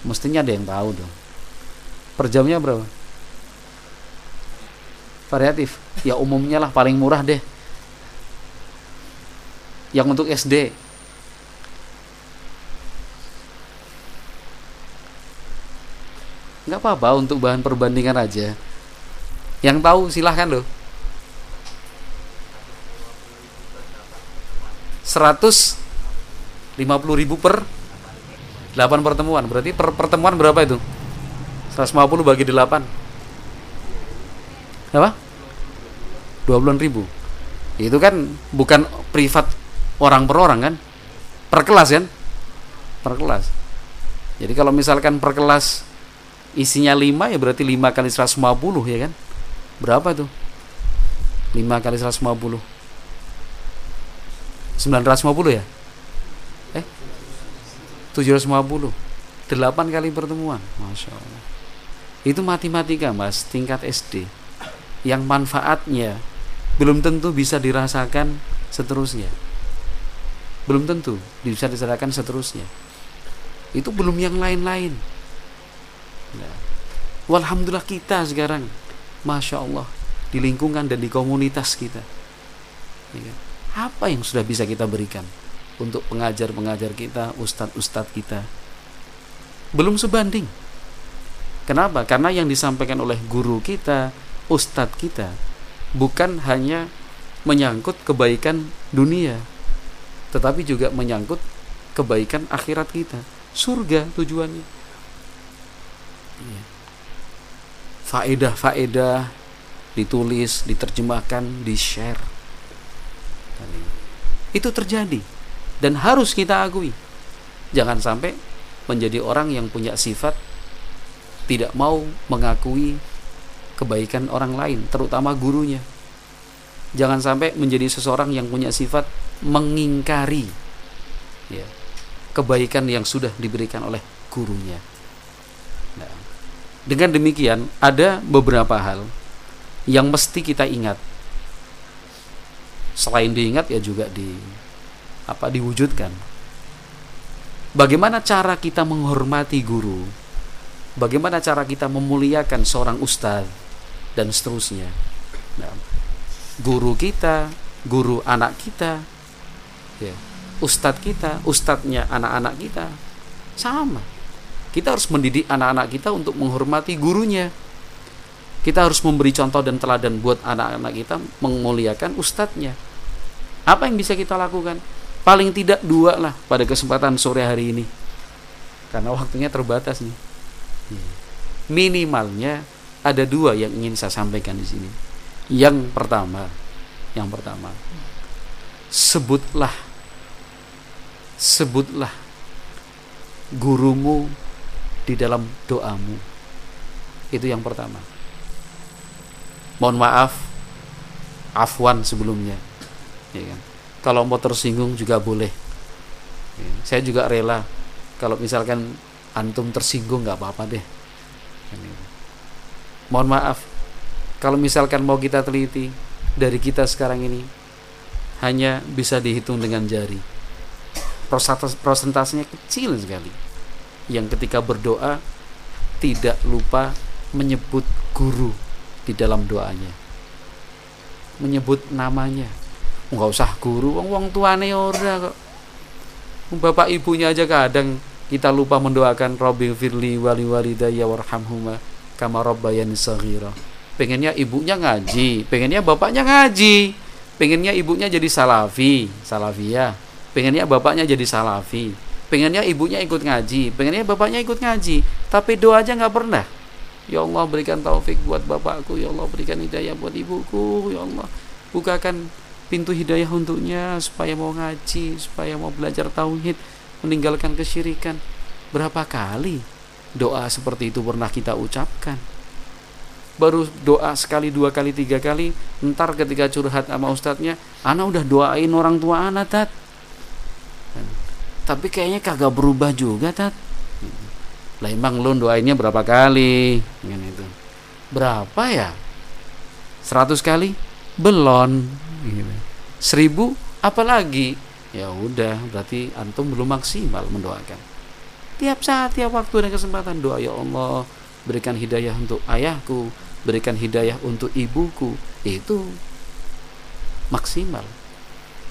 Mestinya ada yang tahu dong. Per jamnya berapa? Variatif. Ya umumnya lah paling murah deh. Yang untuk SD nggak apa-apa untuk bahan perbandingan aja. Yang tahu silahkan loh 150 ribu per 8 pertemuan. Berarti per pertemuan berapa itu? 150 bagi 8 apa? 20 ribu. Itu kan bukan privat orang per orang kan? Per kelas kan? Per kelas. Jadi kalau misalkan per kelas isinya 5 ya berarti 5 kali 150 ya kan? Berapa tuh? 5 kali 150 950 ya? Eh? 750 8 kali pertemuan. Masya Allah. Itu matematika mas Tingkat SD Yang manfaatnya Belum tentu bisa dirasakan seterusnya. Belum tentu bisa dirasakan seterusnya. Itu belum yang lain-lain. Nah. Walhamdulillah kita sekarang Masya Allah di lingkungan dan di komunitas kita. Ya kan? apa yang sudah bisa kita berikan untuk pengajar-pengajar kita ustadz-ustadz kita. Belum sebanding. Kenapa? karena yang disampaikan oleh guru kita ustadz kita bukan hanya menyangkut kebaikan dunia tetapi juga menyangkut kebaikan akhirat kita. Surga tujuannya. Ya faedah-faedah ditulis, diterjemahkan, di-share. Itu terjadi dan harus kita akui. Jangan sampai menjadi orang yang punya sifat tidak mau mengakui kebaikan orang lain, terutama gurunya. Jangan sampai menjadi seseorang yang punya sifat mengingkari ya, kebaikan yang sudah diberikan oleh gurunya. Nah, dengan demikian, ada beberapa hal yang mesti kita ingat. Selain diingat ya juga di apa diwujudkan. Bagaimana cara kita menghormati guru? Bagaimana cara kita memuliakan seorang ustadz dan seterusnya? Nah, guru kita, guru anak kita, ya, ustadz kita, ustadznya anak-anak kita, sama kita harus mendidik anak-anak kita untuk menghormati gurunya. Kita harus memberi contoh dan teladan buat anak-anak kita memuliakan ustadznya. Apa yang bisa kita lakukan? Paling tidak dua lah pada kesempatan sore hari ini. Karena waktunya terbatas nih. Minimalnya ada dua yang ingin saya sampaikan di sini. Yang pertama, yang pertama, sebutlah sebutlah gurumu di dalam doamu. Itu yang pertama. Mohon maaf, afwan sebelumnya. Ya kan? Kalau mau tersinggung juga boleh. Ya, saya juga rela. Kalau misalkan antum tersinggung nggak apa-apa deh. Mohon maaf, kalau misalkan mau kita teliti dari kita sekarang ini hanya bisa dihitung dengan jari. Prosentasenya kecil sekali. Yang ketika berdoa tidak lupa menyebut guru di dalam doanya. Menyebut namanya nggak usah guru wong wong tuane ora kok. Bapak ibunya aja kadang kita lupa mendoakan Robbi firli wali walidayya warhamhuma kama rabbayani saghira. Pengennya ibunya ngaji pengennya bapaknya ngaji pengennya ibunya jadi salafi salafiyah. Pengennya bapaknya jadi salafi pengennya ibunya ikut ngaji pengennya bapaknya ikut ngaji tapi doa aja nggak pernah. Ya Allah berikan taufik buat bapakku ya Allah berikan hidayah buat ibuku ya Allah. Bukakan pintu hidayah untuknya supaya mau ngaji supaya mau belajar tauhid meninggalkan kesyirikan. Berapa kali doa seperti itu pernah kita ucapkan? Baru doa sekali dua kali tiga kali ntar ketika curhat sama ustadznya ana udah doain orang tua ana tat. Tapi kayaknya kagak berubah juga tat. Lah emang lu doainnya berapa kali? Kan itu. Berapa ya? Seratus kali? Belum gitu. Seribu apalagi ya udah berarti antum belum maksimal mendoakan tiap saat tiap waktu dan kesempatan doa ya Allah berikan hidayah untuk ayahku, berikan hidayah untuk ibuku, itu maksimal.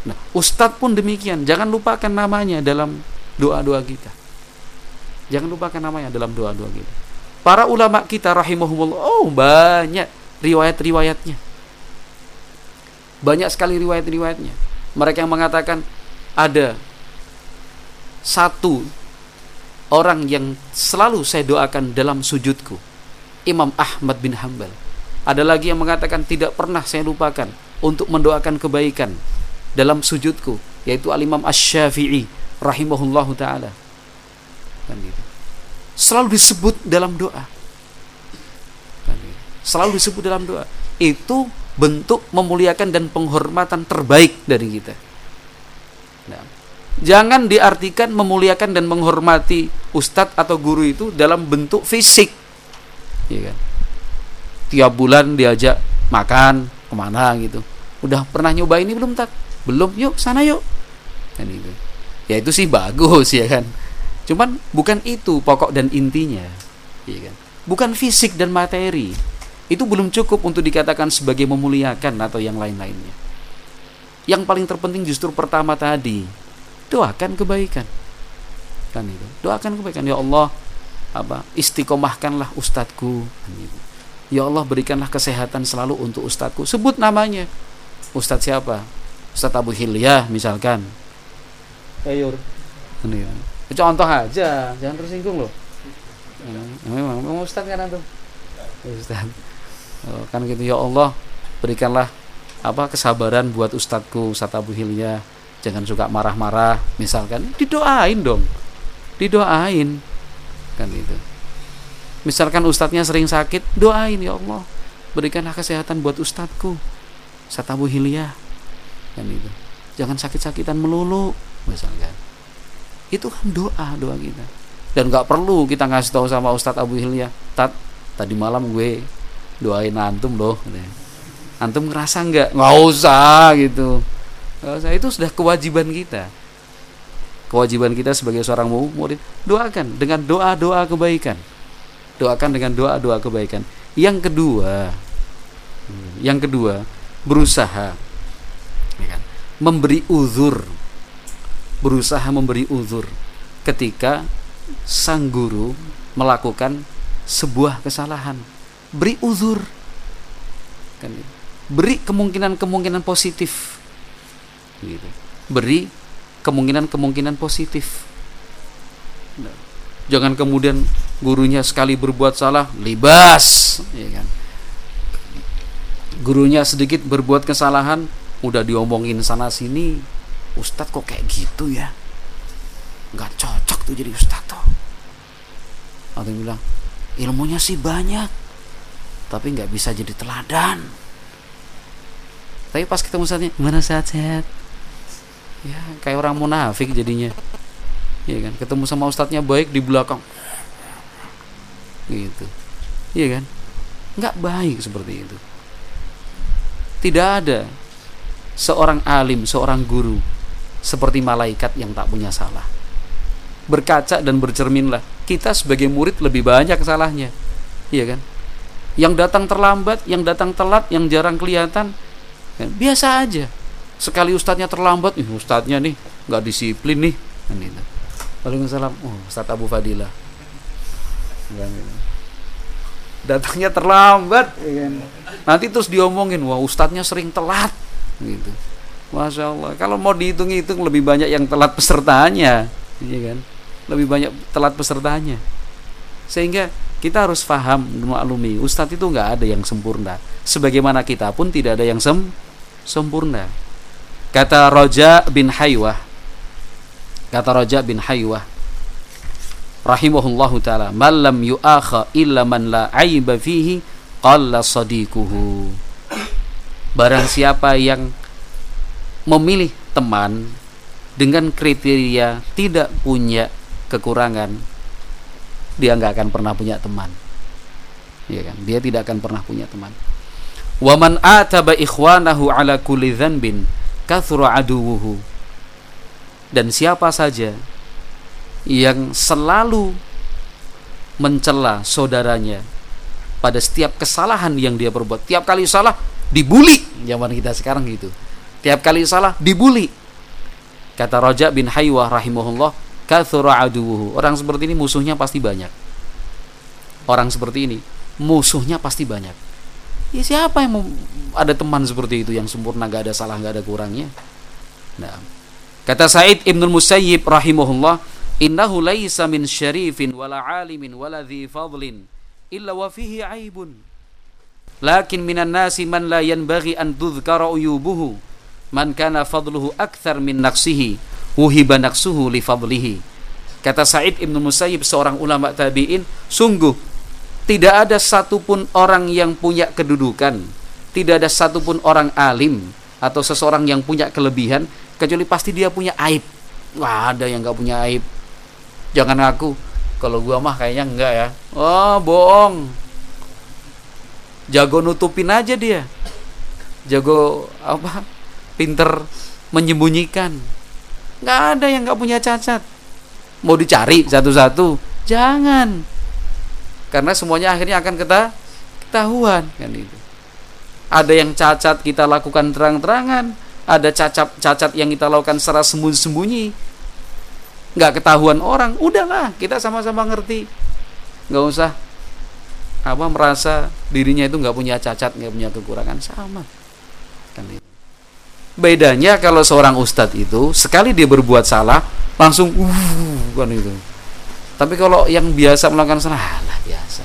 Nah, ustadz pun demikian, jangan lupakan namanya dalam doa-doa kita. Jangan lupakan namanya dalam doa-doa kita. Para ulama kita rahimahumullah, oh banyak riwayat-riwayatnya. Banyak sekali riwayat-riwayatnya. Mereka yang mengatakan ada satu orang yang selalu saya doakan dalam sujudku Imam Ahmad bin Hambal ada lagi yang mengatakan tidak pernah saya lupakan untuk mendoakan kebaikan dalam sujudku yaitu Al-Imam Asy-Syafi'i rahimahullahu taala kan gitu. selalu disebut dalam doa kan gitu. selalu disebut dalam doa itu bentuk memuliakan dan penghormatan terbaik dari kita. Nah, jangan diartikan memuliakan dan menghormati ustadz atau guru itu dalam bentuk fisik. Ya kan? Tiap bulan diajak makan ke mana gitu. Udah pernah nyoba ini belum tak belum. Yuk sana yuk. Kan itu ya itu sih bagus ya kan? Cuman bukan itu pokok dan intinya. Ya kan? Bukan fisik dan materi itu belum cukup untuk dikatakan sebagai memuliakan atau yang lain-lainnya. Yang paling terpenting justru pertama tadi doakan kebaikan. Kan itu doakan kebaikan. Ya Allah apa istiqomahkanlah ustadku. Kan itu. ya Allah berikanlah kesehatan selalu untuk ustadku. Sebut namanya. Ustadz siapa? Ustadz Abu Hilyah misalkan. Ayo ini ya. contoh aja jangan tersinggung loh. Memang memang ustadz kan antum ustadz kan gitu ya Allah berikanlah apa kesabaran buat ustadku Ustadz Abu Hilyah jangan suka marah-marah. Misalkan didoain dong. Didoain. Kan itu misalkan ustadznya sering sakit doain ya Allah berikanlah kesehatan buat ustadzku Ustadz Abu Hilyah kan itu jangan sakit-sakitan melulu misalkan. Itu kan doa doa kita. Dan nggak perlu kita ngasih tahu sama Ustadz Abu Hilyah tat tadi malam gue doain antum loh antum ngerasa nggak nggak usah gitu saya itu sudah kewajiban kita. Kewajiban kita sebagai seorang murid doakan dengan doa-doa kebaikan. Doakan dengan doa-doa kebaikan. Yang kedua, yang kedua berusaha ya kan, memberi uzur, berusaha memberi uzur ketika sang guru melakukan sebuah kesalahan. Beri uzur, kan, beri kemungkinan-kemungkinan positif. Gitu. beri kemungkinan-kemungkinan positif. Nah, jangan kemudian gurunya sekali berbuat salah libas ya kan? Gurunya sedikit berbuat kesalahan udah diomongin sana sini ustadz kok kayak gitu ya? Nggak cocok tuh jadi ustadz tuh atau bilang ilmunya sih banyak tapi nggak bisa jadi teladan. Tapi pas ketemu saatnya mana sehat-sehat ya kayak orang munafik jadinya. Ya kan? Ketemu sama ustadznya baik di belakang. Gitu. Iya kan? Nggak baik seperti itu. Tidak ada seorang alim seorang guru seperti malaikat yang tak punya salah. Berkaca dan bercerminlah. Kita sebagai murid lebih banyak salahnya. Iya kan yang datang terlambat yang datang telat yang jarang kelihatan. Kan? biasa aja. Sekali ustadznya terlambat nih ustadznya nih nggak disiplin nih. Kan itu Waalaikumsalam. Oh Ustadz Abu Fadilah. Kan datangnya terlambat. Ya kan. nanti terus diomongin wah ustadznya sering telat. Gitu. Masya Allah. Kalau mau dihitung-hitung lebih banyak yang telat pesertanya. Ya kan? Lebih banyak telat pesertanya. Sehingga kita harus paham maklumi ustadz itu nggak ada yang sempurna. Sebagaimana kita pun tidak ada yang sem sempurna. Kata Roja bin Haywah Kata Roja bin Haywah Rahimahullahu ta'ala Man lam yu'akha illa man la aiba fihi qalla sadiquhu. Barang siapa yang memilih teman dengan kriteria tidak punya kekurangan dia nggak akan pernah punya teman. Ya kan? Dia tidak akan pernah punya teman. Waman ataba ikhwanahu ala kulli dhanbin kathura aduwuhu. Dan siapa saja yang selalu mencela saudaranya pada setiap kesalahan yang dia perbuat. Tiap kali salah dibully. Zaman kita sekarang gitu. Tiap kali salah dibully. Kata Raja bin Haywah rahimahullah kathura aduwuhu. Orang seperti ini musuhnya pasti banyak. Orang seperti ini musuhnya pasti banyak. Ya siapa yang mau ada teman seperti itu yang sempurna gak ada salah gak ada kurangnya? Nah kata Said Ibnul Musayyib rahimahullah innahu laisa min syarifin wala alimin wala dhi fadlin illa wa fihi aibun. Lakin minan nasi man la yanbaghi an tudhkara uyubuhu man kana fadluhu akthar min naqsihi wuhiba naqsuhu li fadlihi. Kata Said Ibnu Musayyib seorang ulama tabi'in sungguh tidak ada satupun orang yang punya kedudukan tidak ada satupun orang alim atau seseorang yang punya kelebihan kecuali pasti dia punya aib. Wah ada yang nggak punya aib. Jangan ngaku kalau gua mah kayaknya enggak ya. Oh bohong. Jago nutupin aja dia. Jago apa? Pinter menyembunyikan nggak ada yang nggak punya cacat. Mau dicari satu-satu? Jangan. Karena semuanya akhirnya akan kita ketahuan kan itu. Ada yang cacat kita lakukan terang-terangan ada cacat cacat yang kita lakukan secara sembunyi-sembunyi. Nggak ketahuan orang udahlah kita sama-sama ngerti. Nggak usah. Apa merasa dirinya itu nggak punya cacat nggak punya kekurangan sama. Kan itu bedanya kalau seorang ustadz itu sekali dia berbuat salah langsung uh kan itu. Tapi kalau yang biasa melakukan salah lah biasa.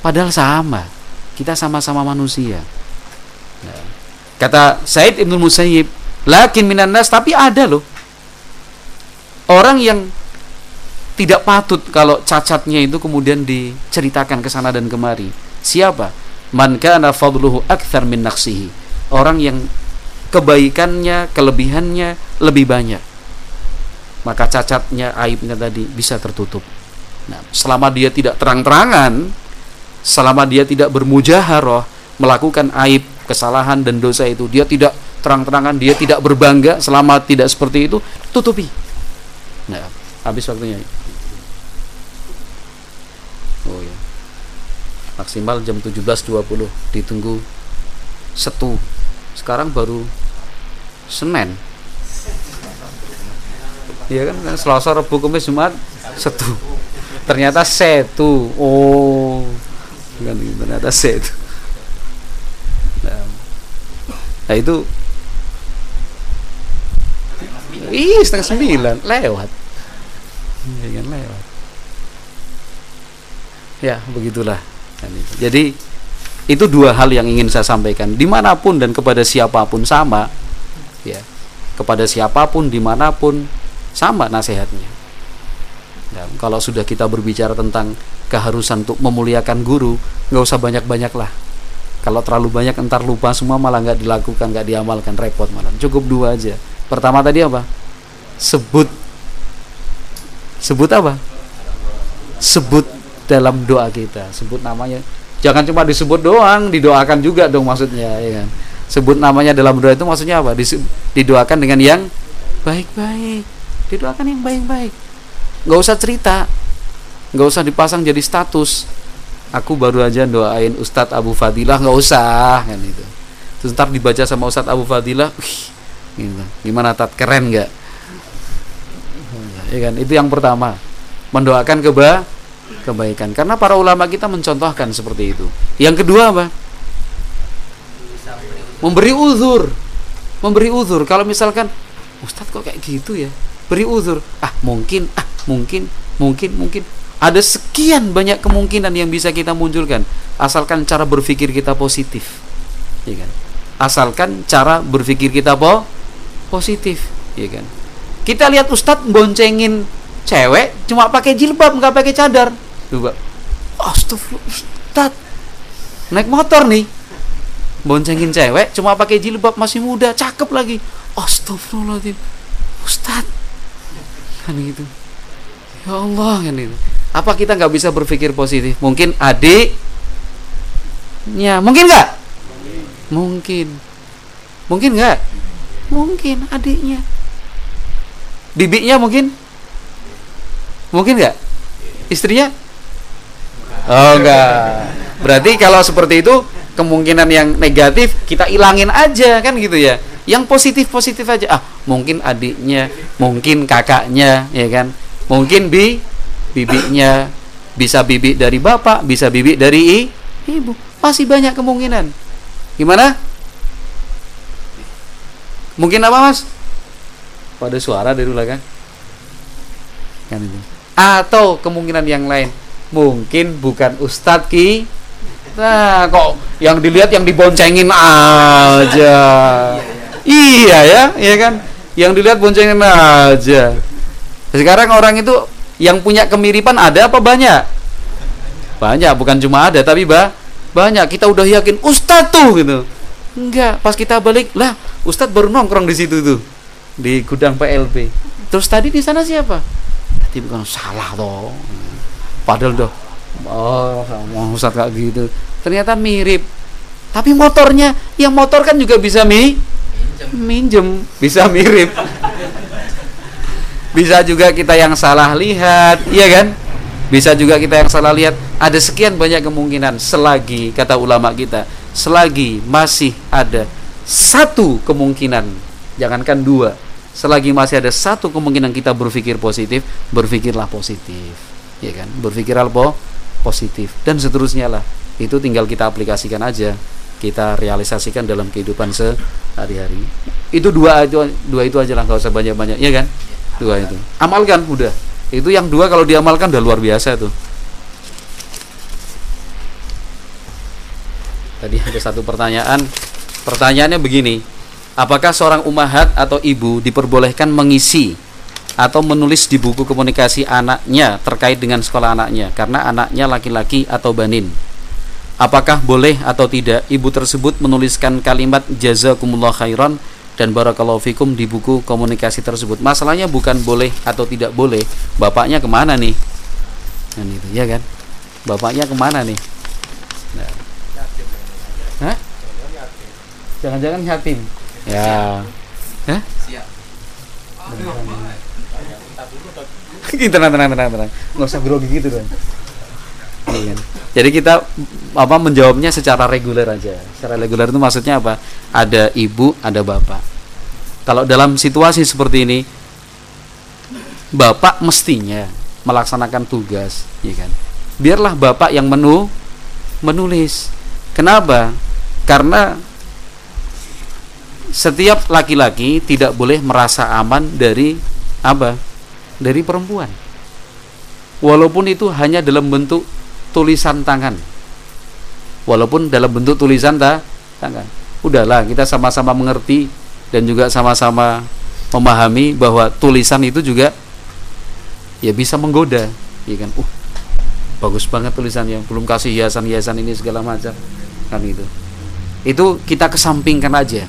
Padahal sama kita sama-sama manusia. Nah, kata Said Ibnu Musayyib lakin minan nas tapi ada loh. Orang yang tidak patut kalau cacatnya itu kemudian diceritakan ke sana dan kemari. Siapa? Man kana fadluhu akthar min naqsihi orang yang kebaikannya, kelebihannya lebih banyak. Maka cacatnya, aibnya tadi bisa tertutup. Nah, selama dia tidak terang-terangan, selama dia tidak bermujaharoh melakukan aib, kesalahan dan dosa itu, dia tidak terang-terangan, dia tidak berbangga, selama tidak seperti itu, tutupi. Nah, habis waktunya. Oh ya. Maksimal jam 17.20 ditunggu setu sekarang baru Senin. Iya kan, kan Selasa, Rabu, Kamis, Jumat Setu. Ternyata setu. Oh. Kan, Ternyata setu. Nah, nah itu Ih setengah sembilan. Lewat. Ya kan? Lewat. Ya begitulah. Jadi itu dua hal yang ingin saya sampaikan. Di mana pun dan kepada siapa pun sama ya. Kepada siapa pun di mana pun sama nasihatnya. Dan kalau sudah kita berbicara tentang keharusan untuk memuliakan guru nggak usah banyak-banyak lah. Kalau terlalu banyak entar lupa semua malah nggak dilakukan nggak diamalkan repot malah. Cukup dua aja. Pertama tadi apa? Sebut. Sebut apa? Sebut dalam doa kita. Sebut namanya Jangan cuma disebut doang, didoakan juga dong maksudnya, ya? Sebut namanya dalam doa itu maksudnya apa? Didoakan dengan yang baik-baik. Didoakan yang baik-baik. Gak usah cerita. Gak usah dipasang jadi status. Aku baru aja doain Ustadz Abu Fadilah, nggak usah kan itu. Terus ntar dibaca sama Ustadz Abu Fadilah, wih, gitu. gimana tat keren nggak? Ya kan, itu yang pertama. Mendoakan keba kebaikan. Karena para ulama kita mencontohkan seperti itu. Yang kedua apa? Memberi uzur. Memberi uzur. Kalau misalkan Ustadz kok kayak gitu ya? Beri uzur. Ah mungkin. Ah mungkin. Mungkin mungkin. Ada sekian banyak kemungkinan yang bisa kita munculkan. Asalkan cara berpikir kita positif. Ya kan? Asalkan cara berpikir kita po positif. Ya kan? Kita lihat Ustadz boncengin cewek cuma pakai jilbab nggak pakai cadar. Coba astagfirullah naik motor nih. Boncengin cewek cuma pakai jilbab masih muda cakep lagi. Astagfirullahaladzim. Ustad kan gitu. Ya Allah. Kan itu apa kita nggak bisa berpikir positif? Mungkin adiknya mungkin nggak? Mungkin. Mungkin nggak? Mungkin adiknya. Bibinya mungkin mungkin nggak? Istrinya? Oh enggak berarti kalau seperti itu kemungkinan yang negatif kita ilangin aja kan gitu ya? Yang positif positif aja. Ah mungkin adiknya mungkin kakaknya ya kan? Mungkin bi bibinya bisa bibi dari bapak bisa bibi dari i, ibu. Masih banyak kemungkinan. Gimana? Mungkin apa mas? Pada suara dari belakang. Kan itu atau kemungkinan yang lain mungkin bukan ustadz ki nah kok yang dilihat yang diboncengin aja Iya ya, iya kan? Yang dilihat boncengin aja. Sekarang orang itu yang punya kemiripan ada apa banyak? Banyak, bukan cuma ada tapi bah banyak. Kita udah yakin ustadz tuh gitu. Enggak, pas kita balik lah, ustadz baru nongkrong di situ tuh di gudang PLB. Terus tadi di sana siapa? Tadi bukan salah toh. Padahal doh oh sama ustadz kayak gitu. Ternyata mirip. Tapi motornya, yang motor kan juga bisa mi minjem bisa mirip bisa juga kita yang salah lihat iya kan bisa juga kita yang salah lihat ada sekian banyak kemungkinan selagi kata ulama kita selagi masih ada satu kemungkinan jangankan dua selagi masih ada satu kemungkinan kita berpikir positif berpikirlah positif ya kan berpikir apa positif dan seterusnya lah itu tinggal kita aplikasikan aja kita realisasikan dalam kehidupan sehari-hari. Itu dua itu dua itu aja lah nggak usah banyak-banyak, ya kan? Dua itu. Amalkan udah. Itu yang dua kalau diamalkan udah luar biasa tuh. Tadi ada satu pertanyaan. Pertanyaannya begini. Apakah seorang umahat atau ibu diperbolehkan mengisi atau menulis di buku komunikasi anaknya terkait dengan sekolah anaknya karena anaknya laki-laki atau banin? Apakah boleh atau tidak ibu tersebut menuliskan kalimat jazakumullah khairan dan barakallahu fikum di buku komunikasi tersebut? Masalahnya bukan boleh atau tidak boleh. Bapaknya ke mana nih? Kan itu, ya kan? Bapaknya ke mana nih? Nah. Hah? Jangan-jangan yatim. Ya. Hah? tenang, tenang, tenang, tenang. Nggak usah grogi gitu. Iya kan? Jadi kita apa menjawabnya secara reguler aja. Secara reguler itu maksudnya apa? Ada ibu, ada bapak. Kalau dalam situasi seperti ini, bapak mestinya melaksanakan tugas, ya kan? Biarlah bapak yang menu menulis. Kenapa? Karena setiap laki-laki tidak boleh merasa aman dari apa? Dari perempuan. Walaupun itu hanya dalam bentuk tulisan tangan. Walaupun dalam bentuk tulisan ta, tangan. Udahlah kita sama-sama mengerti dan juga sama-sama memahami bahwa tulisan itu juga ya bisa menggoda ya kan? Uh bagus banget tulisannya. Belum kasih hiasan-hiasan ini segala macam. Kan itu. Itu kita kesampingkan aja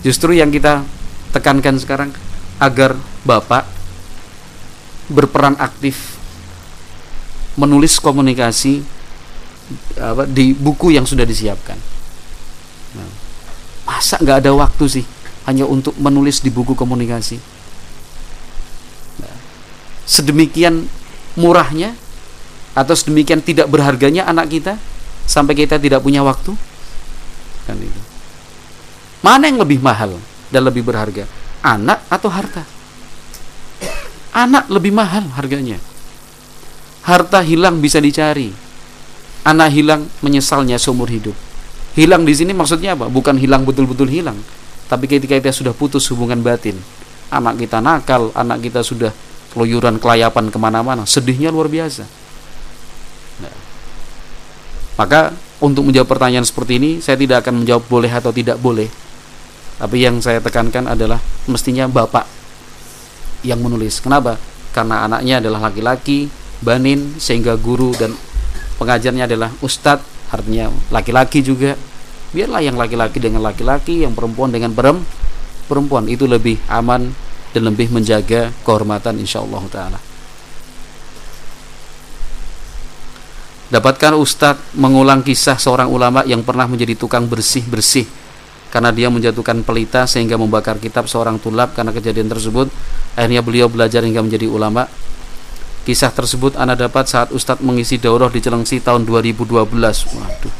justru yang kita tekankan sekarang agar bapak berperan aktif menulis komunikasi apa, di buku yang sudah disiapkan. Nah, masa nggak ada waktu sih hanya untuk menulis di buku komunikasi? Nah, sedemikian murahnya atau sedemikian tidak berharganya anak kita sampai kita tidak punya waktu? Kan itu. Mana yang lebih mahal dan lebih berharga? Anak atau harta? Anak lebih mahal harganya. Harta hilang bisa dicari. Anak hilang menyesalnya seumur hidup. Hilang di sini maksudnya apa? Bukan hilang betul-betul hilang. Tapi ketika kita sudah putus hubungan batin anak kita nakal anak kita sudah keluyuran kelayapan ke mana-mana sedihnya luar biasa. Nah, maka untuk menjawab pertanyaan seperti ini saya tidak akan menjawab boleh atau tidak boleh tapi yang saya tekankan adalah mestinya bapak yang menulis. Kenapa? Karena anaknya adalah laki-laki banin sehingga guru dan pengajarnya adalah ustadz artinya laki-laki juga. Biarlah yang laki-laki dengan laki-laki yang perempuan dengan perempuan. Itu lebih aman dan lebih menjaga kehormatan insyaallah taala. Dapatkan Ustadz mengulang kisah seorang ulama yang pernah menjadi tukang bersih-bersih karena dia menjatuhkan pelita sehingga membakar kitab seorang tulab karena kejadian tersebut. Akhirnya beliau belajar hingga menjadi ulama. Kisah tersebut anda dapat saat Ustadz mengisi daurah di Celengsi tahun 2012 waduh.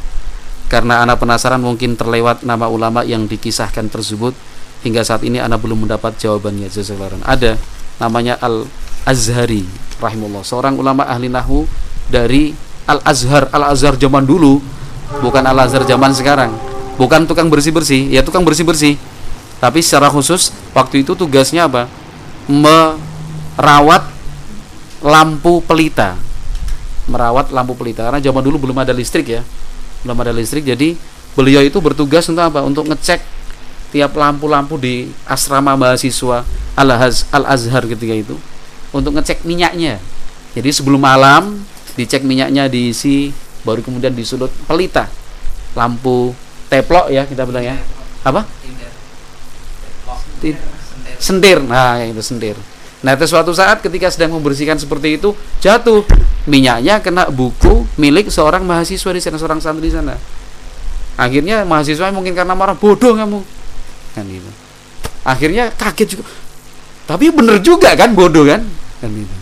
Karena anda penasaran mungkin terlewat nama ulama yang dikisahkan tersebut. Hingga saat ini anda belum mendapat jawabannya. Jazakallahu ada namanya Al Azhari rahimullah seorang ulama ahli nahu dari Al-Azhar. Al-Azhar zaman dulu bukan Al-Azhar zaman sekarang bukan tukang bersih-bersih ya tukang bersih-bersih. Tapi secara khusus waktu itu tugasnya apa? Merawat lampu pelita. Merawat lampu pelita karena zaman dulu belum ada listrik ya. Belum ada listrik jadi beliau itu bertugas untuk apa? Untuk ngecek tiap lampu-lampu di asrama mahasiswa Al-Azhar ketika itu untuk ngecek minyaknya. Jadi sebelum malam dicek minyaknya diisi baru kemudian disulut pelita lampu teplok ya kita bilang ya. Apa? Sentir. Nah itu sentir. Nah itu suatu saat ketika sedang membersihkan seperti itu jatuh. Minyaknya kena buku milik seorang mahasiswa di sana seorang santri di sana. Akhirnya mahasiswa mungkin karena marah bodoh kamu. Kan itu akhirnya kaget juga. Tapi bener juga kan bodoh kan? Kan itu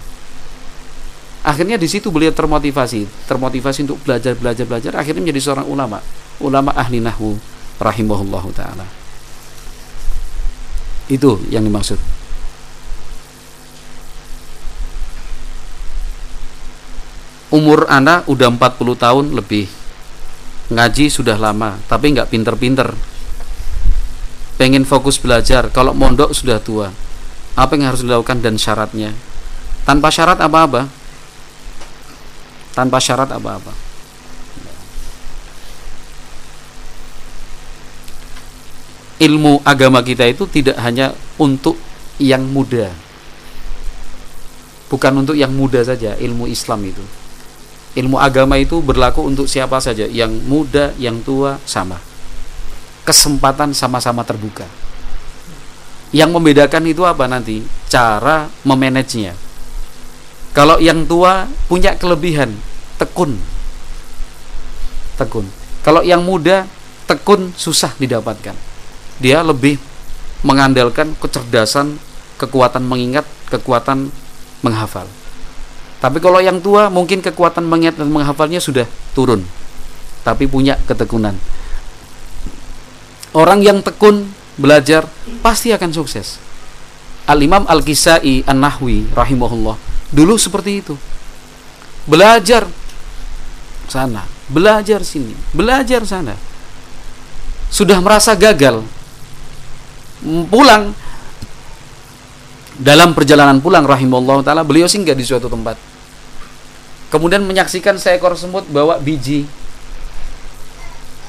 akhirnya di situ beliau termotivasi. Termotivasi untuk belajar belajar belajar. Akhirnya menjadi seorang ulama. Ulama ahli nahwu rahimahullah taala. Itu yang dimaksud. Umur anak udah 40 tahun lebih. Ngaji sudah lama tapi nggak pinter-pinter. Pengen fokus belajar. Kalau mondok sudah tua. Apa yang harus dilakukan dan syaratnya? Tanpa syarat apa-apa tanpa syarat apa-apa. Ilmu agama kita itu tidak hanya untuk yang muda. Bukan untuk yang muda saja, ilmu Islam itu. Ilmu agama itu berlaku untuk siapa saja, yang muda, yang tua sama. Kesempatan sama-sama terbuka. Yang membedakan itu apa nanti? Cara memanagenya. Kalau yang tua punya kelebihan, tekun. Tekun. Kalau yang muda tekun susah didapatkan. Dia lebih mengandalkan kecerdasan kekuatan mengingat kekuatan menghafal. Tapi kalau yang tua mungkin kekuatan mengingat dan menghafalnya sudah turun tapi punya ketekunan. Orang yang tekun belajar pasti akan sukses. Al-Imam Al-Kisai An-Nahwi rahimahullah dulu seperti itu belajar sana, belajar sini, belajar sana. Sudah merasa gagal, pulang dalam perjalanan pulang rahimahullah taala beliau singgah di suatu tempat. Kemudian menyaksikan seekor semut bawa biji.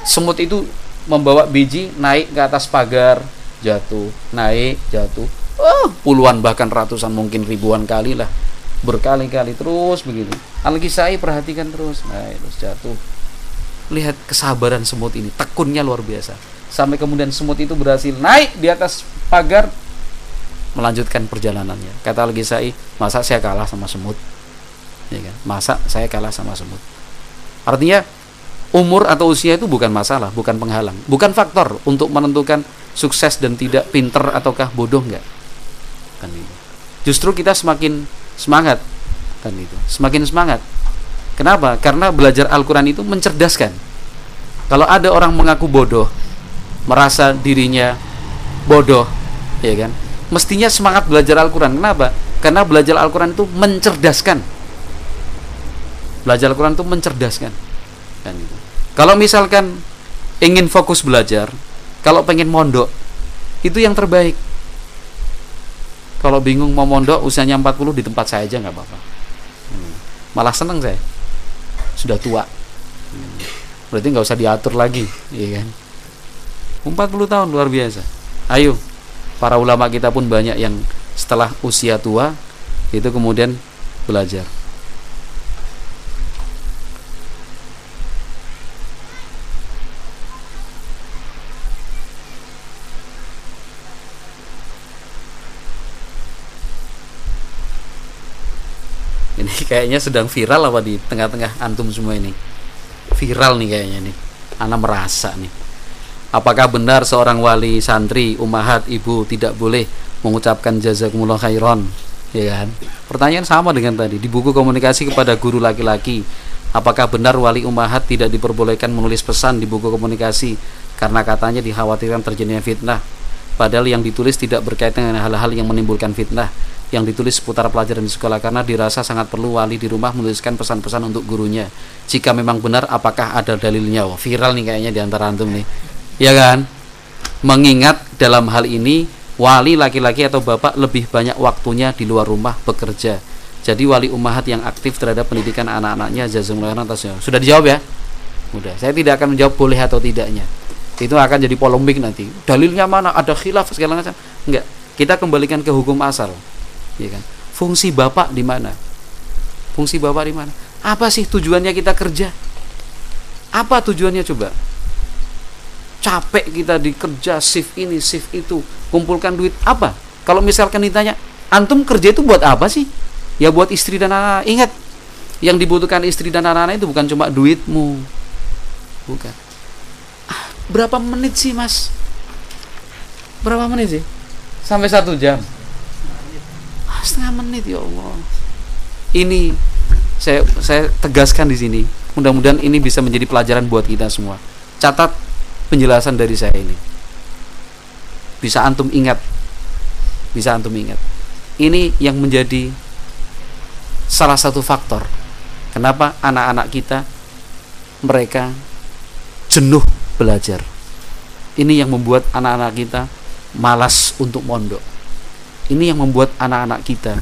Semut itu membawa biji naik ke atas pagar, jatuh, naik, jatuh. Oh, puluhan bahkan ratusan mungkin ribuan kali lah berkali-kali terus begitu. Al-Kisai perhatikan terus. Nah terus jatuh. Lihat kesabaran semut ini tekunnya luar biasa. Sampai kemudian semut itu berhasil naik di atas pagar melanjutkan perjalanannya. Kata Al-Kisai masa saya kalah sama semut? Ya kan? Masa saya kalah sama semut? Artinya umur atau usia itu bukan masalah bukan penghalang. Bukan faktor untuk menentukan sukses dan tidak pinter ataukah bodoh enggak kan itu justru kita semakin semangat. Kan itu semakin semangat. Kenapa? Karena belajar Al-Quran itu mencerdaskan. Kalau ada orang mengaku bodoh merasa dirinya bodoh ya kan? Mestinya semangat belajar Al-Quran. Kenapa? Karena belajar Al-Quran itu mencerdaskan. Belajar Al-Quran itu mencerdaskan. Kan itu kalau misalkan ingin fokus belajar kalau pengen mondok itu yang terbaik kalau bingung mau mondok usianya 40 di tempat saya aja nggak apa-apa. Hmm. malah seneng saya. Sudah tua. Hmm. berarti nggak usah diatur lagi iya kan? 40 tahun luar biasa. Ayo para ulama kita pun banyak yang setelah usia tua itu kemudian belajar kayaknya sedang viral apa di tengah-tengah antum semua ini? Viral nih kayaknya nih. Anak merasa nih. Apakah benar seorang wali santri umahat ibu tidak boleh mengucapkan jazakumullah khairan? Ya kan? Pertanyaan sama dengan tadi. Di buku komunikasi kepada guru laki-laki apakah benar wali umahat tidak diperbolehkan menulis pesan di buku komunikasi karena katanya dikhawatirkan terjadinya fitnah? Padahal yang ditulis tidak berkaitan dengan hal-hal yang menimbulkan fitnah yang ditulis seputar pelajaran di sekolah karena dirasa sangat perlu wali di rumah menuliskan pesan-pesan untuk gurunya. Jika memang benar, apakah ada dalilnya? Wah, viral nih kayaknya di antara antum nih. Ya kan? Mengingat dalam hal ini wali laki-laki atau bapak lebih banyak waktunya di luar rumah bekerja. Jadi wali umahat yang aktif terhadap pendidikan anak-anaknya jazakumullah atasnya. Sudah dijawab ya? Udah. Saya tidak akan menjawab boleh atau tidaknya. Itu akan jadi polemik nanti. Dalilnya mana? Ada khilaf segala macam. Enggak. Kita kembalikan ke hukum asal ya kan? Fungsi bapak di mana? Fungsi bapak di mana? Apa sih tujuannya kita kerja? Apa tujuannya coba? Capek kita dikerja shift ini shift itu kumpulkan duit apa? Kalau misalkan ditanya antum kerja itu buat apa sih? Ya buat istri dan anak, -anak. ingat yang dibutuhkan istri dan anak-anak itu bukan cuma duitmu. Bukan. Ah, berapa menit sih mas? Berapa menit sih? Sampai satu jam setengah menit ya Allah. Ini saya saya tegaskan di sini mudah-mudahan ini bisa menjadi pelajaran buat kita semua. Catat penjelasan dari saya ini. Bisa antum ingat. Bisa antum ingat. Ini yang menjadi salah satu faktor kenapa anak-anak kita mereka jenuh belajar. Ini yang membuat anak-anak kita malas untuk mondok ini yang membuat anak-anak kita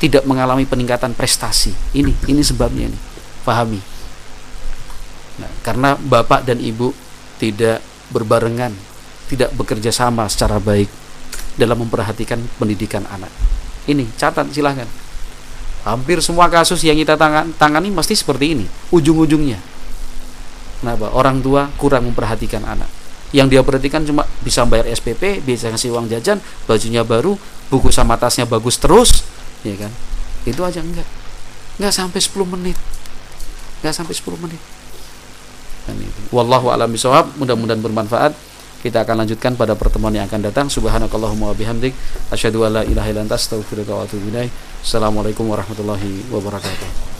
tidak mengalami peningkatan prestasi. Ini, ini sebabnya nih. Pahami. Nah, karena bapak dan ibu tidak berbarengan, tidak bekerja sama secara baik dalam memperhatikan pendidikan anak. Ini catat silahkan. Hampir semua kasus yang kita tangani pasti seperti ini. Ujung-ujungnya. Kenapa? Orang tua kurang memperhatikan anak yang dia perhatikan cuma bisa bayar SPP, bisa ngasih uang jajan, bajunya baru, buku sama tasnya bagus terus ya kan? Itu aja enggak. Enggak sampai 10 menit. Enggak sampai 10 menit. Dan itu. Wallahu alam bisawab mudah-mudahan bermanfaat. Kita akan lanjutkan pada pertemuan yang akan datang. Subhanakallahumma wabihamdik asyhadu alla ilaha illa anta astaghfiruka wa atubu ilaik assalamualaikum warahmatullahi wabarakatuh